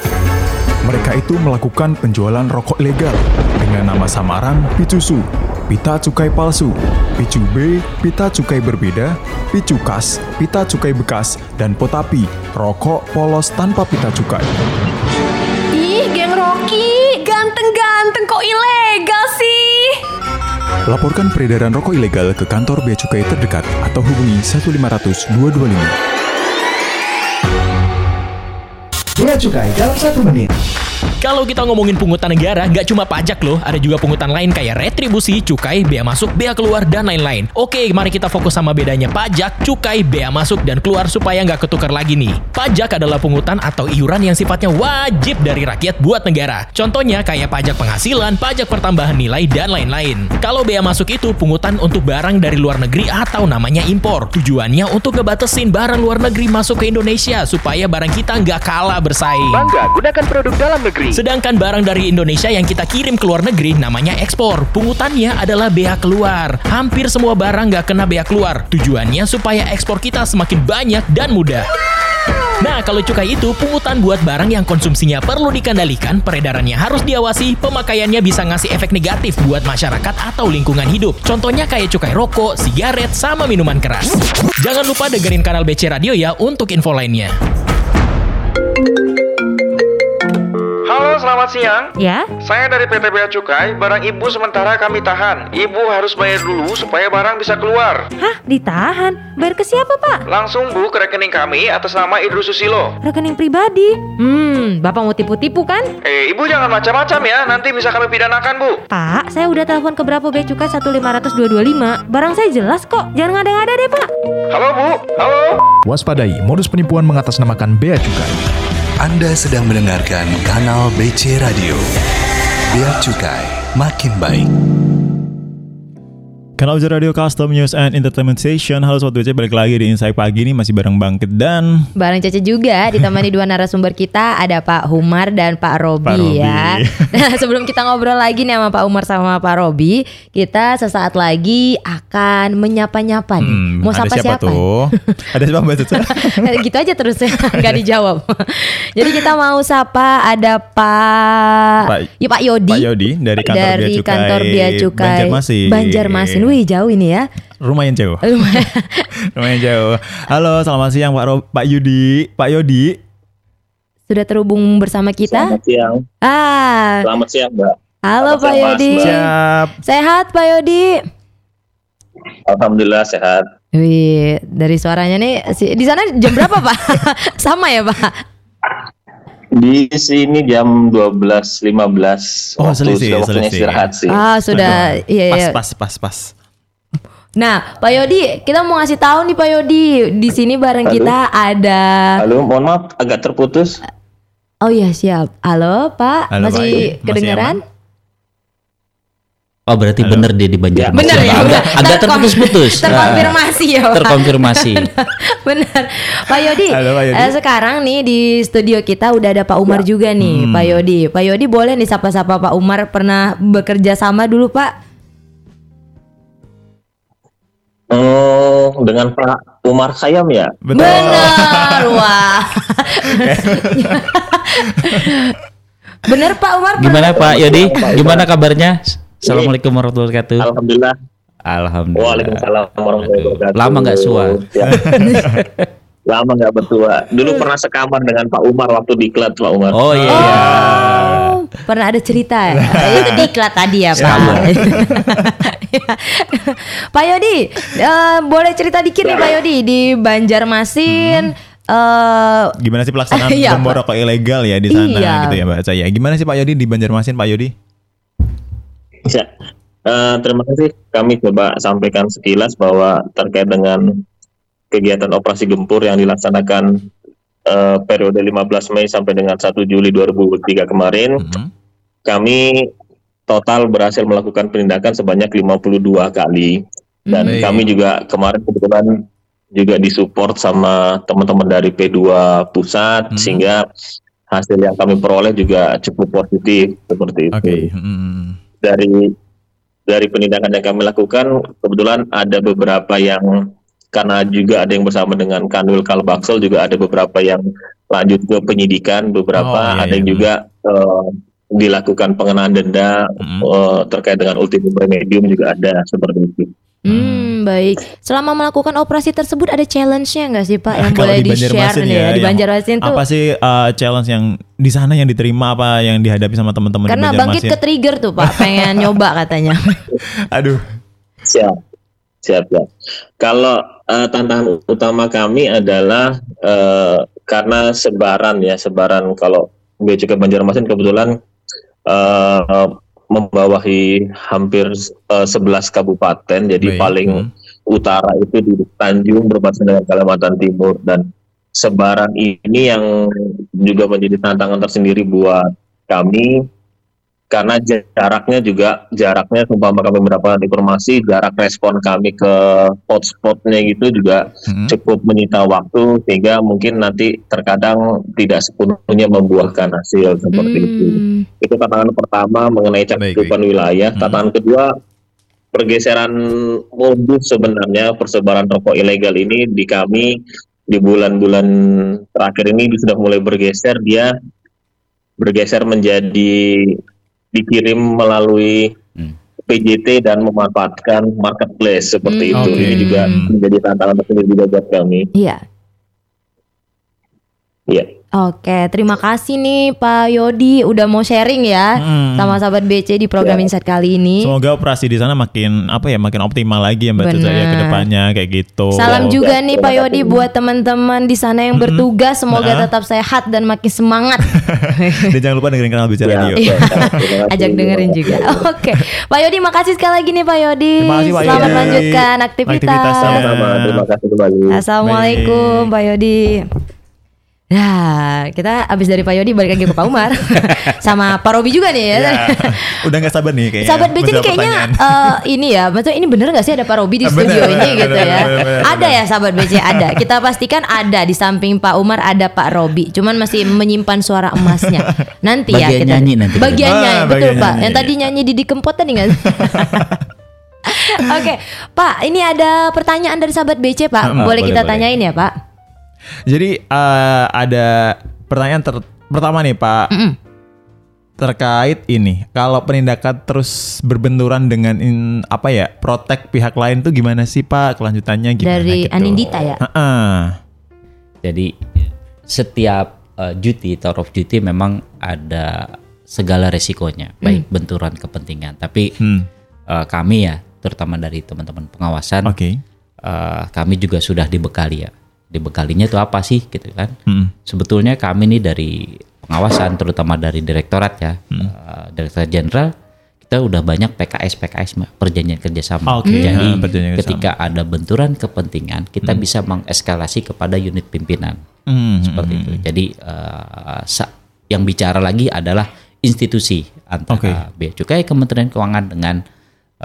Mereka itu melakukan penjualan rokok ilegal dengan nama samaran Picusu, pita cukai palsu, Picu B, pita cukai berbeda, Picu Kas, pita cukai bekas, dan Potapi, rokok polos tanpa pita cukai. Ih, geng Rocky, ganteng-ganteng kok ilegal? Laporkan peredaran rokok ilegal ke kantor bea cukai terdekat atau hubungi 1500 225. Bea Cukai dalam satu menit. Kalau kita ngomongin pungutan negara, nggak cuma pajak loh, ada juga pungutan lain kayak retribusi, cukai, bea masuk, bea keluar, dan lain-lain. Oke, mari kita fokus sama bedanya pajak, cukai, bea masuk, dan keluar supaya nggak ketukar lagi nih. Pajak adalah pungutan atau iuran yang sifatnya wajib dari rakyat buat negara. Contohnya kayak pajak penghasilan, pajak pertambahan nilai, dan lain-lain. Kalau bea masuk itu pungutan untuk barang dari luar negeri atau namanya impor. Tujuannya untuk ngebatasin barang luar negeri masuk ke Indonesia supaya barang kita nggak kalah bersaing. Bangga gunakan produk dalam negeri. Sedangkan barang dari Indonesia yang kita kirim ke luar negeri namanya ekspor. Pungutannya adalah bea keluar. Hampir semua barang nggak kena bea keluar. Tujuannya supaya ekspor kita semakin banyak dan mudah. Nah, kalau cukai itu pungutan buat barang yang konsumsinya perlu dikendalikan, peredarannya harus diawasi, pemakaiannya bisa ngasih efek negatif buat masyarakat atau lingkungan hidup. Contohnya kayak cukai rokok, sigaret, sama minuman keras. Jangan lupa dengerin kanal BC Radio ya untuk info lainnya. Selamat siang. Ya? Saya dari PT Bea Cukai. Barang ibu sementara kami tahan. Ibu harus bayar dulu supaya barang bisa keluar. Hah, ditahan? Bayar ke siapa, Pak? Langsung bu ke rekening kami atas nama Idrus Susilo. Rekening pribadi. Hmm, Bapak mau tipu-tipu kan? Eh, ibu jangan macam-macam ya. Nanti bisa kami pidanakan bu. Pak, saya udah telepon ke berapa bea cukai 1500225. Barang saya jelas kok. Jangan ngada-ngada deh, Pak. Halo bu, halo. Waspadai modus penipuan mengatasnamakan bea cukai. Anda sedang mendengarkan kanal BC Radio. Bea Cukai, makin baik. Kanal Ujar Radio Custom News and Entertainment Station Halo Sobat BC, balik lagi di Insight Pagi ini Masih bareng Bangkit dan Bareng Caca juga ditemani dua narasumber kita ada Pak Humar dan Pak Robi Pak Robi. ya. Nah, sebelum kita ngobrol lagi nih sama Pak Umar sama Pak Robi, kita sesaat lagi akan menyapa-nyapa nih. Hmm, Mau sapa siapa siapa? tuh? Ada siapa Mbak Caca? gitu aja terus ya, dijawab. Jadi kita mau sapa ada Pak, Pak- ya Pak Yodi. Pak Yodi dari kantor dari Bea Cukai kantor Bea Cukai Banjarmasin. Banjarmasin. Wih jauh ini ya. Lumayan jauh Lumayan jauh Halo selamat siang Pak, Ro- Pak Yudi Pak Yodi Sudah terhubung bersama kita. Selamat siang. Ah, Selamat siang, Mbak. halo Selamat Pak siang, Yodi. Siap Sehat Pak Yodi. Alhamdulillah sehat. Wih, dari suaranya nih si- di sana jam berapa Pak? Sama ya Pak? Di sini jam 12.15. Oh, Waktu selisih, sudah waktunya selisih. istirahat sih. Ah sudah, iya Pas iya. pas pas pas Nah, Pak Yodi, kita mau ngasih tahu nih Pak Yodi, di sini bareng Halo. kita ada. Halo, mohon maaf agak terputus. Oh iya siap. Halo Pak, Halo, Pak masih Yodi. Masih kedengaran? Oh berarti bener dia di Banjarmasin. Bener ya, agak, udah. agak Terkom- terputus-putus. Terkonfirmasi ya Pak. Terkonfirmasi. Benar. Pak Yodi, Halo, Pak Yodi. eh, sekarang nih di studio kita udah ada Pak Umar juga nih, Hmm. Pak Yodi. Pak Yodi boleh nih sapa-sapa Pak Umar pernah bekerja sama dulu Pak? Oh, dengan Pak Umar Khayyam ya? Betul Benar, wah. Bener Pak Umar. Gimana Pak Yodi? Gimana kabarnya? Assalamualaikum warahmatullahi wabarakatuh. Alhamdulillah. Alhamdulillah. Waalaikumsalam warahmatullahi wabarakatuh. Lama nggak sua. Ya. Lama nggak bertua. Dulu pernah sekamar dengan Pak Umar waktu di Klat Pak Umar. Oh iya. Oh, pernah ada cerita ya? Itu diklat tadi ya Pak. Pak Yodi, eh, boleh cerita dikit nih Pak Yodi di Banjarmasin. eh, Gimana sih pelaksanaan Iya, Pak. rokok ilegal ya di sana Iya. gitu ya Mbak Caya Gimana sih Pak Yodi di Banjarmasin Pak Yodi? Ya. Eh, terima kasih. Kami coba sampaikan sekilas bahwa terkait dengan kegiatan operasi gempur yang dilaksanakan eh, periode 15 Mei sampai dengan 1 Juli 2003 kemarin, Mhm. kami total berhasil melakukan penindakan sebanyak 52 kali dan Hmm. kami juga kemarin kebetulan juga disupport sama teman-teman dari P2 pusat Hmm. sehingga hasil yang kami peroleh juga cukup positif seperti itu. Oke. hmm. Dari dari penindakan yang kami lakukan kebetulan ada beberapa yang karena juga ada yang bersama dengan Kanwil Kalbaksel juga ada beberapa yang lanjut ke penyidikan, beberapa Oh, iya, ada yang iya. juga eh, dilakukan pengenaan denda eh, terkait dengan ultimum remedium juga ada seperti itu. Hmm, baik. Selama melakukan operasi tersebut ada challenge-nya nggak sih Pak yang boleh di di-share Banjarmasin nih ya, di Banjarmasin tuh? apa sih uh, challenge yang di sana yang diterima apa yang dihadapi sama teman-teman di Karena bangkit Banjarmasin? ke trigger tuh Pak, pengen nyoba katanya. Aduh. Siap, siap, siap. Kalau eh, tantangan utama kami adalah eh, karena sebaran ya, sebaran kalau Bea Cukai Banjarmasin kebetulan eh, membawahi hampir eh, 11 kabupaten, jadi Baik, paling utara itu di Tanjung berbatasan dengan Kalimantan Timur. Dan sebaran ini yang juga menjadi tantangan tersendiri buat kami karena jaraknya juga jaraknya umpama kami mendapatkan informasi jarak respon kami ke hotspotnya gitu juga cukup menyita waktu sehingga mungkin nanti terkadang tidak sepenuhnya membuahkan hasil seperti itu. Itu tantangan pertama mengenai cakupan wilayah. Tantangan kedua pergeseran modus sebenarnya persebaran rokok ilegal ini di kami di bulan-bulan terakhir ini sudah mulai bergeser. Dia bergeser menjadi dikirim melalui PJT dan memanfaatkan marketplace seperti Hmm, itu. oke. Ini juga menjadi tantangan tersendiri juga buat kami. Iya. Iya. Oke, terima kasih nih Pak Yodi udah mau sharing ya Hmm. sama sahabat BC di program Ya. Insight kali ini. Semoga operasi di sana makin apa ya makin optimal lagi ya Mbak Caca ya Benar. ke depannya kayak gitu. Salam juga nih Pak Yodi buat teman-teman di sana yang bertugas semoga Nah. tetap sehat dan makin semangat. Dan jangan lupa dengerin kanal Bicara Radio. Iya. Ajak dengerin juga. Oke. Pak Yodi makasih sekali lagi nih Pak Yodi. Terima kasih, Pak Selamat Yodi. melanjutkan aktivitas. Aktivitasnya. Sama-sama, terima kasih kembali. Assalamualaikum Pak Yodi. Nah, kita abis dari Pak Yodi balik lagi ke Pak Umar sama Pak Robi juga nih ya. Ya, udah nggak sabar nih kayaknya. Sahabat BC ini kayaknya eh, ini ya, maksudnya ini bener gak sih ada Pak Robi di Bener, studio bener, ini bener, gitu bener, ya? bener, bener, ada ya sahabat BC ada. Kita pastikan ada di samping Pak Umar ada Pak Robi. Cuman masih menyimpan suara emasnya. Nanti ya Bagian kita. nyanyi nanti. Bagian Ah, nyanyi, betul bagian Pak. nyanyi. Yang tadi nyanyi Didi Kempot tadi nggak? Oke, Pak, ini ada pertanyaan dari sahabat BC, Pak. Ah, boleh boleh, kita boleh. tanyain ya, Pak? Jadi eh, ada pertanyaan ter- pertama nih Pak. Terkait ini, kalau penindakan terus berbenturan dengan in- apa ya, protek pihak lain tuh gimana sih Pak? Kelanjutannya gimana Dari gitu? Anindita ya? Heeh. Jadi setiap uh, duty, tour of duty memang ada segala resikonya, baik benturan kepentingan. Tapi Hmm. uh, kami ya, terutama dari teman-teman pengawasan, uh, kami juga sudah dibekali ya. Dibekalinya itu apa sih, gitu kan? Hmm. Sebetulnya kami nih dari pengawasan, terutama dari direktorat ya, Hmm. uh, direktorat jenderal, kita udah banyak PKS PKS perjanjian kerjasama. Oke, Jadi ah, perjanjian kerjasama. ketika ada benturan kepentingan, kita bisa mengeskalasi kepada unit pimpinan Hmm, seperti hmm, itu. Jadi uh, yang bicara lagi adalah institusi antara Bea Cukai Kementerian Keuangan dengan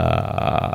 uh,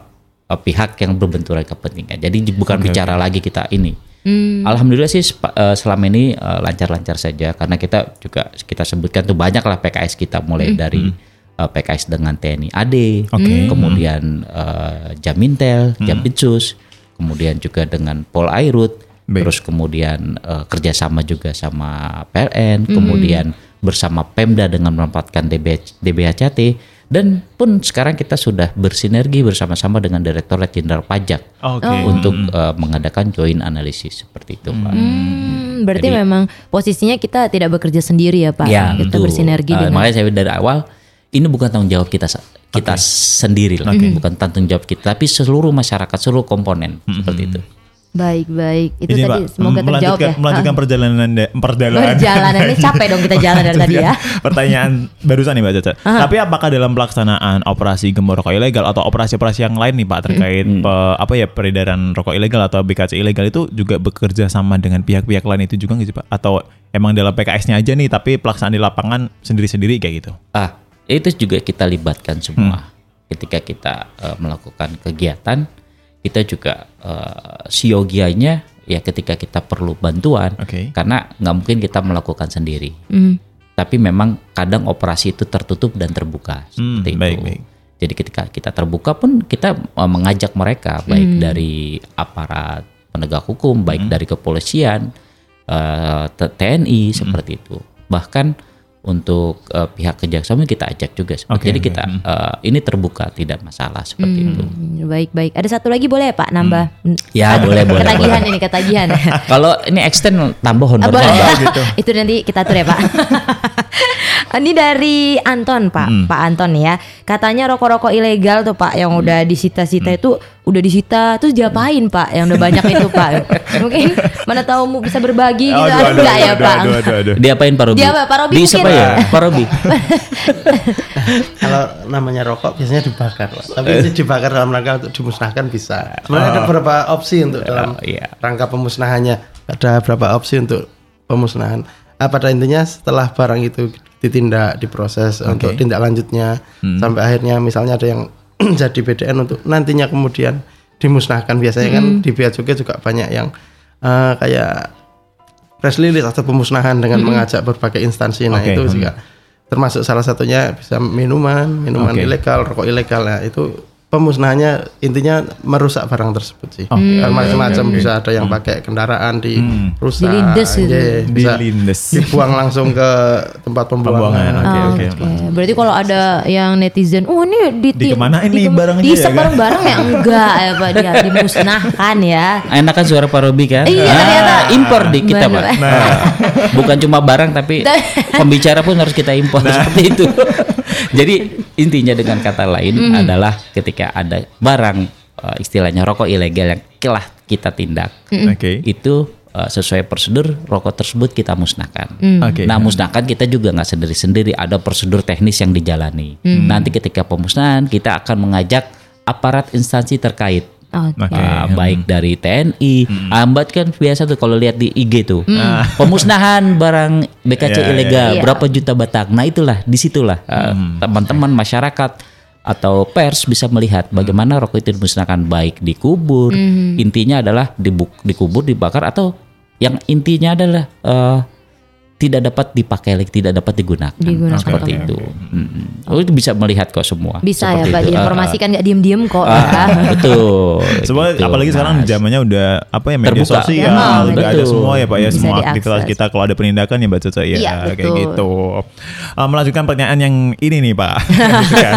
pihak yang berbenturan kepentingan. Jadi bukan Oke, bicara lagi kita ini. Hmm. Alhamdulillah sih eh, selama ini eh, lancar-lancar saja karena kita juga kita sebutkan tuh banyak lah PKS kita mulai dari eh, PKS dengan TNI AD, Oke. kemudian eh, Jamintel, Jampitsus, kemudian juga dengan Pol Airut, terus kemudian eh, kerjasama juga sama PLN, Hmm. kemudian bersama Pemda dengan memanfaatkan DB, DBHCT dan pun sekarang kita sudah bersinergi bersama-sama dengan Direktorat Jenderal Pajak Oke. untuk eh, mengadakan joint analisis seperti itu, Pak. Hmm, berarti Jadi- memang posisinya kita tidak bekerja sendiri ya, Pak. Ya, kita bersinergi dengan makanya saya dari awal ini bukan tanggung jawab kita kita sendiri lah, bukan tanggung jawab kita, tapi seluruh masyarakat, seluruh komponen seperti itu. Baik baik. Itu Ini, tadi Pak, semoga terjawab melanjutkan, ya. melanjutkan Ah. perjalanan perjalanan. Perjalanan ini capek dong kita jalan dari tadi ya. Pertanyaan barusan nih Mbak Caca. Aha. Tapi apakah dalam pelaksanaan operasi gembor rokok ilegal atau operasi-operasi yang lain nih Pak terkait pe- apa ya peredaran rokok ilegal atau BKC ilegal itu juga bekerja sama dengan pihak-pihak lain itu juga nggak sih Pak? Atau emang dalam PKS-nya aja nih tapi pelaksanaan di lapangan sendiri-sendiri kayak gitu? Ah, itu juga kita libatkan semua. Ketika kita eh, melakukan kegiatan, kita juga uh, siogianya ya ketika kita perlu bantuan, karena nggak mungkin kita melakukan sendiri. Hmm. Tapi memang kadang operasi itu tertutup dan terbuka Hmm, seperti baik, itu. baik. Jadi ketika kita terbuka pun kita uh, mengajak mereka baik Hmm. dari aparat penegak hukum, baik Hmm. dari kepolisian, uh, T- TNI seperti itu. Bahkan untuk uh, pihak kejaksaan kita ajak juga. Oke, Jadi kita uh, ini terbuka tidak masalah seperti itu. Hmm, Baik baik. Ada satu lagi boleh ya Pak nambah? Ya boleh boleh. Ketagihan boleh. ini ketagihan. Kalau ini extend tambah Ah, honor boleh. gitu. Itu nanti kita atur ya Pak. Ini dari Anton Pak, Hmm. Pak Anton ya. Katanya rokok-rokok ilegal tuh Pak yang udah Hmm. disita-sita itu udah disita terus diapain Pak yang udah banyak itu Pak. Mungkin mana tahu bisa berbagi gitu Aduh, aduh, enggak ya aduh, Pak. aduh, aduh, aduh. Diapain Pak Robi? Dia? Pak Robi Di mungkin? Siapa ya? Pak Robi. Kalau namanya rokok biasanya dibakar, Pak. Tapi Eh. ini dibakar dalam rangka untuk dimusnahkan bisa. Sebenarnya ada Oh. beberapa opsi untuk dalam iya. rangka pemusnahannya. Ada beberapa opsi untuk pemusnahan. Ah, pada intinya setelah barang itu ditindak, diproses Oke. untuk tindak lanjutnya Hmm. sampai akhirnya misalnya ada yang jadi BDN untuk nantinya kemudian dimusnahkan. Biasanya kan Hmm. di bea cukai juga banyak yang eh, kayak press release atau pemusnahan dengan Hmm. mengajak berbagai instansi. Nah, Oke. itu Hmm. juga termasuk salah satunya bisa minuman, minuman Oke. ilegal, rokok ilegal. Nah, itu pemusnahannya intinya merusak barang tersebut sih. Hmm. macam-macam Oke. bisa ada yang pakai kendaraan di rusak, Dilindes gitu. iya, bisa Dilindes. dibuang langsung ke tempat pembuangan. Pembuangan, oke, Oh, oke. oke. Berarti kalau ada yang netizen, oh ini di Dikemanain nih dikem- barangnya diisap ya kan?" bareng-bareng ya enggak ya Pak dia dimusnahkan ya. Enak kan suara Pak Robi kan? Iya, Ah, ternyata. impor di kita. Pak. Nah, bukan cuma barang tapi pembicara pun harus kita impor seperti itu. Jadi intinya dengan kata lain Mhm. adalah ketika ada barang eh, istilahnya rokok ilegal yang telah kita tindak, Mhm. Oke. itu eh, sesuai prosedur rokok tersebut kita musnahkan. Hmm. Oke. Nah musnahkan kita juga nggak sendiri-sendiri, ada prosedur teknis yang dijalani. Hmm. Nanti ketika pemusnahan kita akan mengajak aparat instansi terkait. Oke. Uh, Hmm. baik dari TNI, Ambat kan biasa tuh kalau lihat di IG tuh Hmm. pemusnahan barang BKC Iya, ilegal iya. berapa juta batang. Nah itulah di situlah uh, Hmm. teman-teman masyarakat atau pers bisa melihat bagaimana rokok itu dimusnahkan baik dikubur, Hmm. intinya adalah dibuk, dikubur, dibakar atau yang intinya adalah uh, tidak dapat dipakai lagi, tidak dapat digunakan, Digunakan. seperti itu. Hmm. Oh itu bisa melihat kok semua. Bisa ya Seperti Pak itu. Diinformasikan nggak diem-diem kok Ah, ya. betul. Semua gitu, apalagi sekarang zamannya udah apa ya media Terbuka. sosial, Ya, udah ada betul. semua ya Pak ya Bisa semua diakses. aktivitas kita kalau ada penindakan ya Mbak Caca ya Iya, kayak betul. gitu. Uh, melanjutkan pertanyaan yang ini nih Pak. Gitu kan.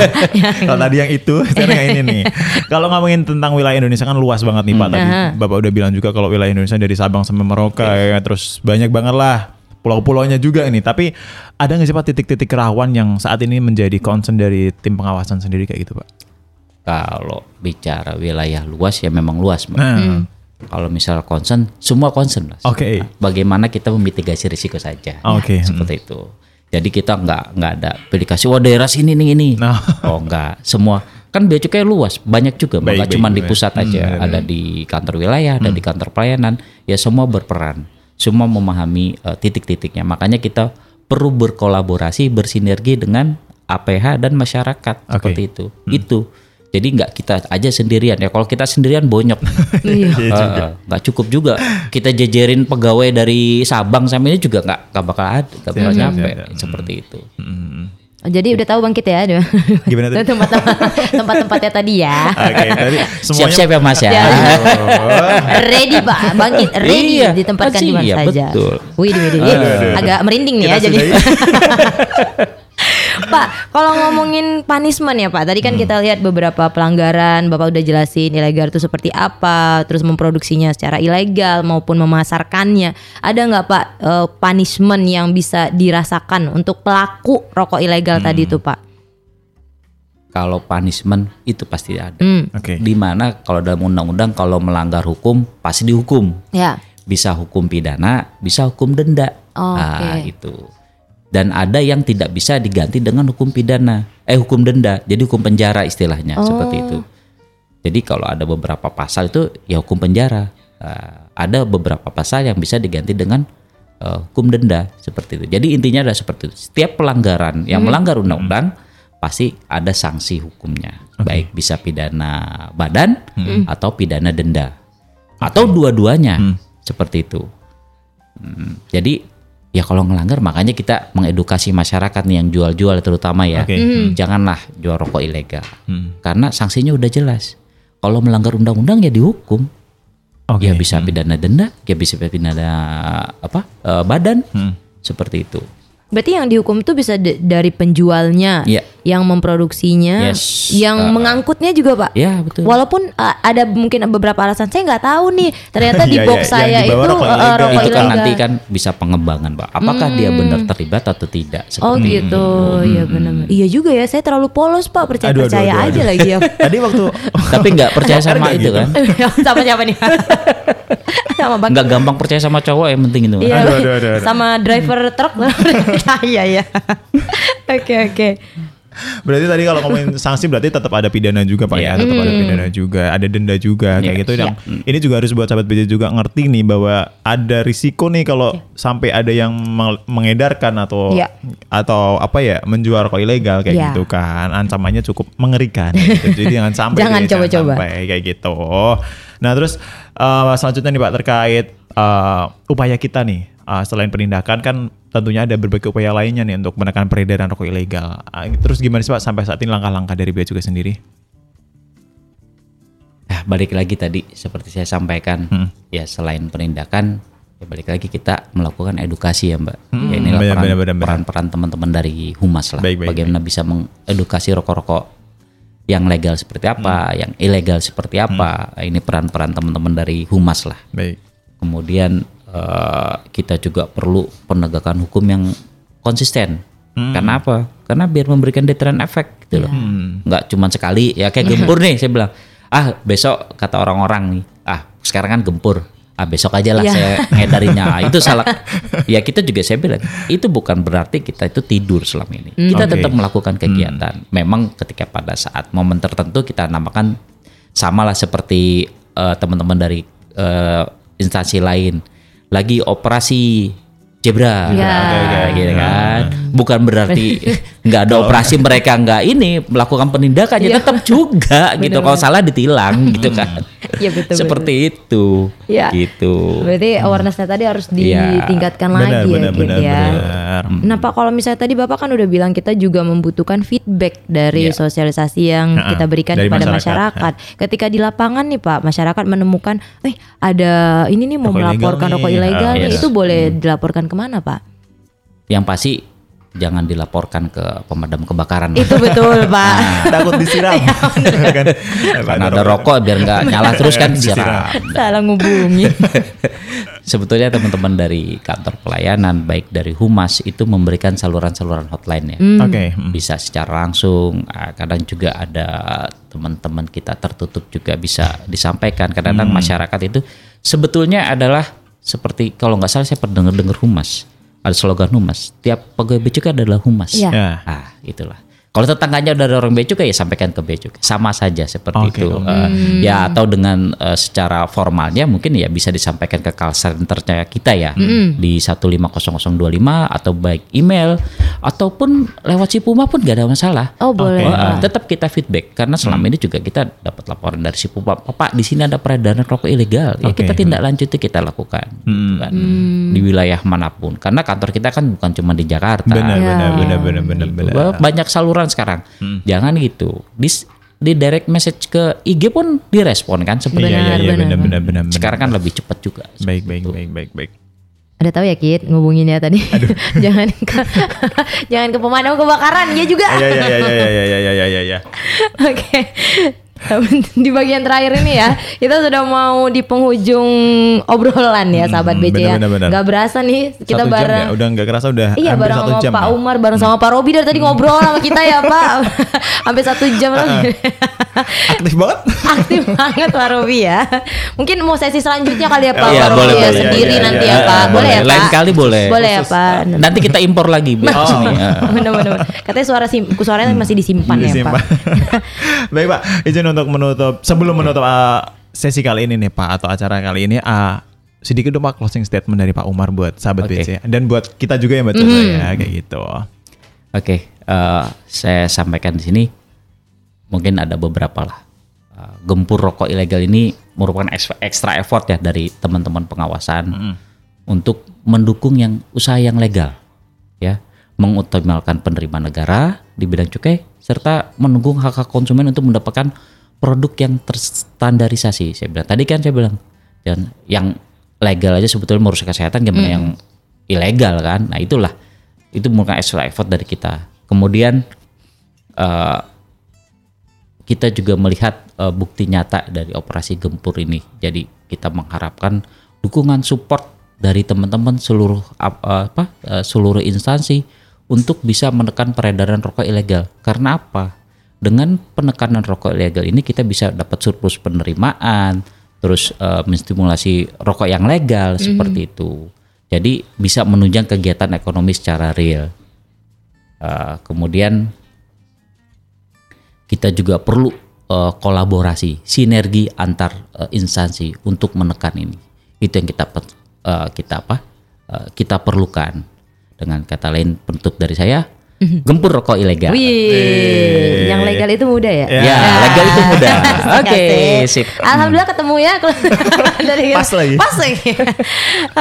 kalau tadi yang itu, sekarang yang ini nih. Kalau ngomongin tentang wilayah Indonesia kan luas banget nih Pak. Tadi Aha. Bapak udah bilang juga kalau wilayah Indonesia dari Sabang sampai Merauke ya, terus banyak banget lah pulau-pulaunya juga ini. Tapi ada nggak sih Pak titik-titik rawan yang saat ini menjadi concern dari tim pengawasan sendiri kayak gitu Pak? Kalau bicara wilayah luas ya memang luas, Mbak. Nah. Hmm. Kalau misal concern, semua concern, Mas. Oke. Bagaimana kita memitigasi risiko saja. Oke. Seperti itu. Jadi kita nggak nggak ada aplikasi wah daerah sini nih ini. Oh enggak, semua kan bea cukai luas, banyak juga. Baik, nggak baik, cuma di baik. pusat Hmm, aja, benar, ada di kantor wilayah, ada di kantor pelayanan, ya semua berperan. Semua memahami eh, titik-titiknya. Makanya kita perlu berkolaborasi, bersinergi dengan APH dan masyarakat seperti itu. Hmm. Itu. Jadi nggak kita aja sendirian ya. Kalau kita sendirian bonyok. Iya. Iya juga. Eh, nggak cukup juga. Kita jejerin pegawai dari Sabang sampai ini juga nggak nggak bakal ada, nggak bakal nyampe seperti itu. Jadi udah tahu bangkit ya. Gimana tadi? Tempat-tempat tempat-tempatnya tadi ya. Oke, tadi semuanya Siap-siap ya Mas ya. Ya. ready Pak, bangkit ready Iya, ditempatkan di mana iya, saja. betul. Wih, wih, wih, agak merinding nih ya jadi. Pak, kalau ngomongin punishment ya Pak, tadi kan Hmm. kita lihat beberapa pelanggaran, Bapak udah jelasin ilegal itu seperti apa, terus memproduksinya secara ilegal maupun memasarkannya. Ada nggak Pak eh, punishment yang bisa dirasakan untuk pelaku rokok ilegal Hmm. tadi itu Pak? Kalau punishment itu pasti ada. Hmm. Oke. Di mana kalau dalam undang-undang kalau melanggar hukum pasti dihukum. Ya. Bisa hukum pidana, bisa hukum denda. Oh, Nah, oke. itu. Dan ada yang tidak bisa diganti dengan hukum pidana, eh hukum denda. Jadi hukum penjara istilahnya Oh. seperti itu. Jadi kalau ada beberapa pasal itu ya hukum penjara. Nah, ada beberapa pasal yang bisa diganti dengan eh, hukum denda seperti itu. Jadi intinya adalah seperti itu. Setiap pelanggaran yang Hmm. melanggar undang-undang pasti ada sanksi hukumnya. Baik bisa pidana badan Hmm. atau pidana denda. Atau dua-duanya. Seperti itu. Hmm, Jadi ya kalau ngelanggar makanya kita mengedukasi masyarakat nih yang jual-jual terutama ya. Oke. Hmm. Janganlah jual rokok ilegal. Hmm. Karena sanksinya udah jelas. Kalau melanggar undang-undang ya dihukum. Oke. Ya bisa pidana denda, ya bisa pidana apa? eh, badan. Hmm. Seperti itu. Berarti yang dihukum tuh bisa dari penjualnya, Iya. Yang memproduksinya, Yes. yang Uh, mengangkutnya juga pak. Ya betul. Walaupun uh, ada mungkin beberapa alasan saya nggak tahu nih, ternyata di Iya, box iya, yang saya dibawa itu rokok uh, ilegal. rokok itu kan nanti kan bisa pengembangan pak. Apakah dia benar terlibat atau tidak? Oh Seperti gitu, iya benar. Iya juga ya, saya terlalu polos pak, percaya Aduh, aduh, percaya aduh, aja aduh. lagi ya. Tadi waktu Tapi nggak percaya sama itu gitu. kan? sama siapa nih? sama bang. Nggak gampang percaya sama cowok yang penting itu. Iya, Aduh, aduh, aduh, aduh. sama driver truk. Iya ya. Oke oke. Berarti tadi kalau ngomongin sanksi berarti tetap ada pidana juga Pak ya, Iya. tetap ada Hmm. pidana juga, ada denda juga kayak Iya. gitu. Dan ini juga harus buat sahabat BJ juga ngerti nih bahwa ada risiko nih kalau sampai ada yang meng- mengedarkan atau Iya. atau apa ya menjual rokok ilegal kayak Iya. gitu kan. Ancamannya cukup mengerikan gitu. Jadi jangan sampai Jangan coba-coba. kayak gitu. Nah, terus eh, selanjutnya nih Pak terkait eh, upaya kita nih eh, selain penindakan kan tentunya ada berbagai upaya lainnya nih untuk menekan peredaran rokok ilegal. Ah, Terus gimana sih Pak sampai saat ini langkah-langkah dari Bea Cukai sendiri? Nah, balik lagi tadi seperti saya sampaikan, Hmm. ya selain penindakan, ya balik lagi kita melakukan edukasi ya Mbak. Hmm, ya inilah benar, peran, benar, benar, peran-peran teman-teman dari humas lah. Baik, baik, Bagaimana bisa mengedukasi rokok-rokok yang legal seperti apa, Hmm. yang ilegal seperti apa. Ini peran-peran teman-teman dari humas lah. Baik. Kemudian eh, kita juga perlu penegakan hukum yang konsisten. Hmm. Karena apa? Karena biar memberikan deterrent efek gitu loh. Hmm. Nggak cuma sekali ya kayak gempur nih saya bilang. Ah, besok kata orang-orang nih. Ah, sekarang kan gempur. Ah, besok aja lah Iya. saya ngedarinya. Itu salah. Ya kita juga saya bilang, itu bukan berarti kita itu tidur selama ini. Kita Oke. tetap melakukan kegiatan. Memang ketika pada saat momen tertentu kita namakan samalah seperti eh, teman-teman dari eh, instansi lain lagi operasi zebra Ya. Oke. gitu kan bukan berarti nggak ada operasi mereka nggak ini melakukan penindakan ya Iya. tetap juga gitu Bener, kalau salah ditilang gitu kan Iya betul. seperti itu Iya. gitu Berarti awarenessnya tadi harus Iya. ditingkatkan Benar, lagi ya, benar, Kit, benar, ya. benar. Nah Pak kalau misalnya tadi Bapak kan udah bilang kita juga membutuhkan feedback dari Iya. sosialisasi yang Ha-ha, kita berikan dari kepada masyarakat. masyarakat. Ketika di lapangan nih Pak, masyarakat menemukan, eh ada ini nih mau Rokok ilegal melaporkan nih. rokok ilegal Ah, nih, yes. itu boleh dilaporkan ke mana Pak? yang pasti jangan dilaporkan ke pemadam kebakaran Itu betul Pak. Takut disiram. kan? karena ada rokok biar nggak nyala terus kan disiram Salah ngubungi. sebetulnya teman-teman dari kantor pelayanan baik dari humas itu memberikan saluran-saluran hotline ya Hmm. Oke. hmm. bisa secara langsung ah, kadang juga ada teman-teman kita tertutup juga bisa disampaikan kadang-kadang Hmm. masyarakat itu sebetulnya adalah seperti kalau nggak salah saya pernah dengar dengar humas ada slogan humas. Tiap pegawai becukai adalah humas. Iya. Ya. ah itulah. Kalau tetangganya udah ada orang becukai ya sampaikan ke becukai sama saja seperti Oke, itu. Eh, ya atau dengan eh, secara formalnya mungkin ya bisa disampaikan ke call centernya kita ya. Di 150025 atau baik email ataupun lewat Sipuma pun gak ada masalah Oh boleh. Wah, Pak. tetap kita feedback karena selama ini juga kita dapat laporan dari si Pupa, Pak di sini ada peredaran rokok ilegal. Ya kita tindak lanjuti kita lakukan gitu kan. di wilayah mana pun. Karena kantor kita kan bukan cuma di Jakarta. Benar, Ya. benar, benar, benar, benar, Gitu. benar. Ba- Banyak saluran sekarang. Jangan gitu. Di di direct message ke IG pun direspon kan Iya, sebenarnya. iya, iya, benar, benar, benar, benar. benar. Sekarang kan lebih cepat juga. Baik, baik, baik, baik, baik. Ada tahu ya Kit ngubunginnya tadi. jangan ke jangan ke pemadam kebakaran ya juga. Ya ya ya ya ya ya ya ya. Oke di bagian terakhir ini ya kita sudah mau di penghujung obrolan ya sahabat Hmm, BC ya benar, benar. nggak berasa nih kita Satu jam bareng ya, udah nggak kerasa udah Iya hampir bareng satu sama jam Pak ya. Umar bareng sama Pak Robi dari tadi ngobrol sama kita ya Pak Sampai satu jam lagi Aktif banget. Aktif banget Pak Robi ya Mungkin mau sesi selanjutnya kali ya Pak Iya, Pak Robi boleh, ya boleh. sendiri Iya, nanti iya, ya iya, Pak Boleh ya Pak Lain kali boleh. Boleh ya Pak Nanti kita impor lagi Oh. Ya. Bener-bener Katanya suara sim suaranya masih disimpan ya Pak Disimpan. Baik Pak, izin untuk menutup sebelum menutup uh, sesi kali ini nih Pak atau acara kali ini uh, sedikit dong Pak closing statement dari Pak Umar buat sahabat Oke. BC dan buat kita juga ya Mbak Caca ya kayak gitu. Oke, eh, saya sampaikan di sini mungkin ada beberapa lah. Eh, gempur rokok ilegal ini merupakan extra effort ya dari teman-teman pengawasan untuk mendukung yang usaha yang legal ya, mengoptimalkan penerimaan negara di bidang cukai serta mendukung hak hak konsumen untuk mendapatkan produk yang terstandarisasi. Saya bilang tadi kan saya bilang dan yang legal aja sebetulnya merusak kesehatan gimana Mm. yang ilegal kan. Nah, itulah itu merupakan extra effort dari kita. Kemudian eh, kita juga melihat eh, bukti nyata dari operasi gempur ini. Jadi kita mengharapkan dukungan support dari teman-teman seluruh eh, apa seluruh instansi untuk bisa menekan peredaran rokok ilegal. Karena apa? Dengan penekanan rokok ilegal ini kita bisa dapat surplus penerimaan, terus eh, menstimulasi rokok yang legal Mhm. seperti itu. Jadi bisa menunjang kegiatan ekonomi secara real. Eh, kemudian kita juga perlu eh, kolaborasi, sinergi antar eh, instansi untuk menekan ini. Itu yang kita eh, kita apa? eh, kita perlukan. Dengan kata lain penutup dari saya, gempur rokok ilegal. Wih, yang legal itu mudah ya? Ya, legal itu mudah. Oke, Asik. sip. Alhamdulillah ketemu ya dari Pas lagi. Pas lagi.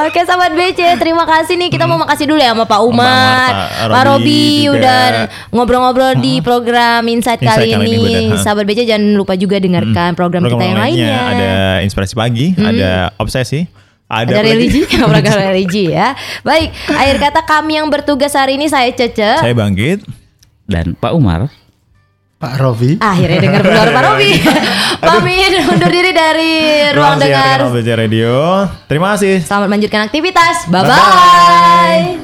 Oke, sahabat BC, terima kasih nih. Kita mau makasih dulu ya sama Pak Umar, Pak Pak Robi udah ngobrol-ngobrol di program Insight, Insight kali kali ini, ini. Sahabat BC jangan lupa juga dengarkan program, kita yang lainnya. Ada inspirasi pagi, ada obsesi, ada, Ada religi, program religi ya. Baik, akhir kata kami yang bertugas hari ini saya Cece. Saya bangkit dan Pak Umar. Pak Robi. Akhirnya dengar benar Pak Robi. Pamit undur diri dari ruang Ruang dengar. Radio. Terima kasih. Selamat melanjutkan aktivitas. Bye bye.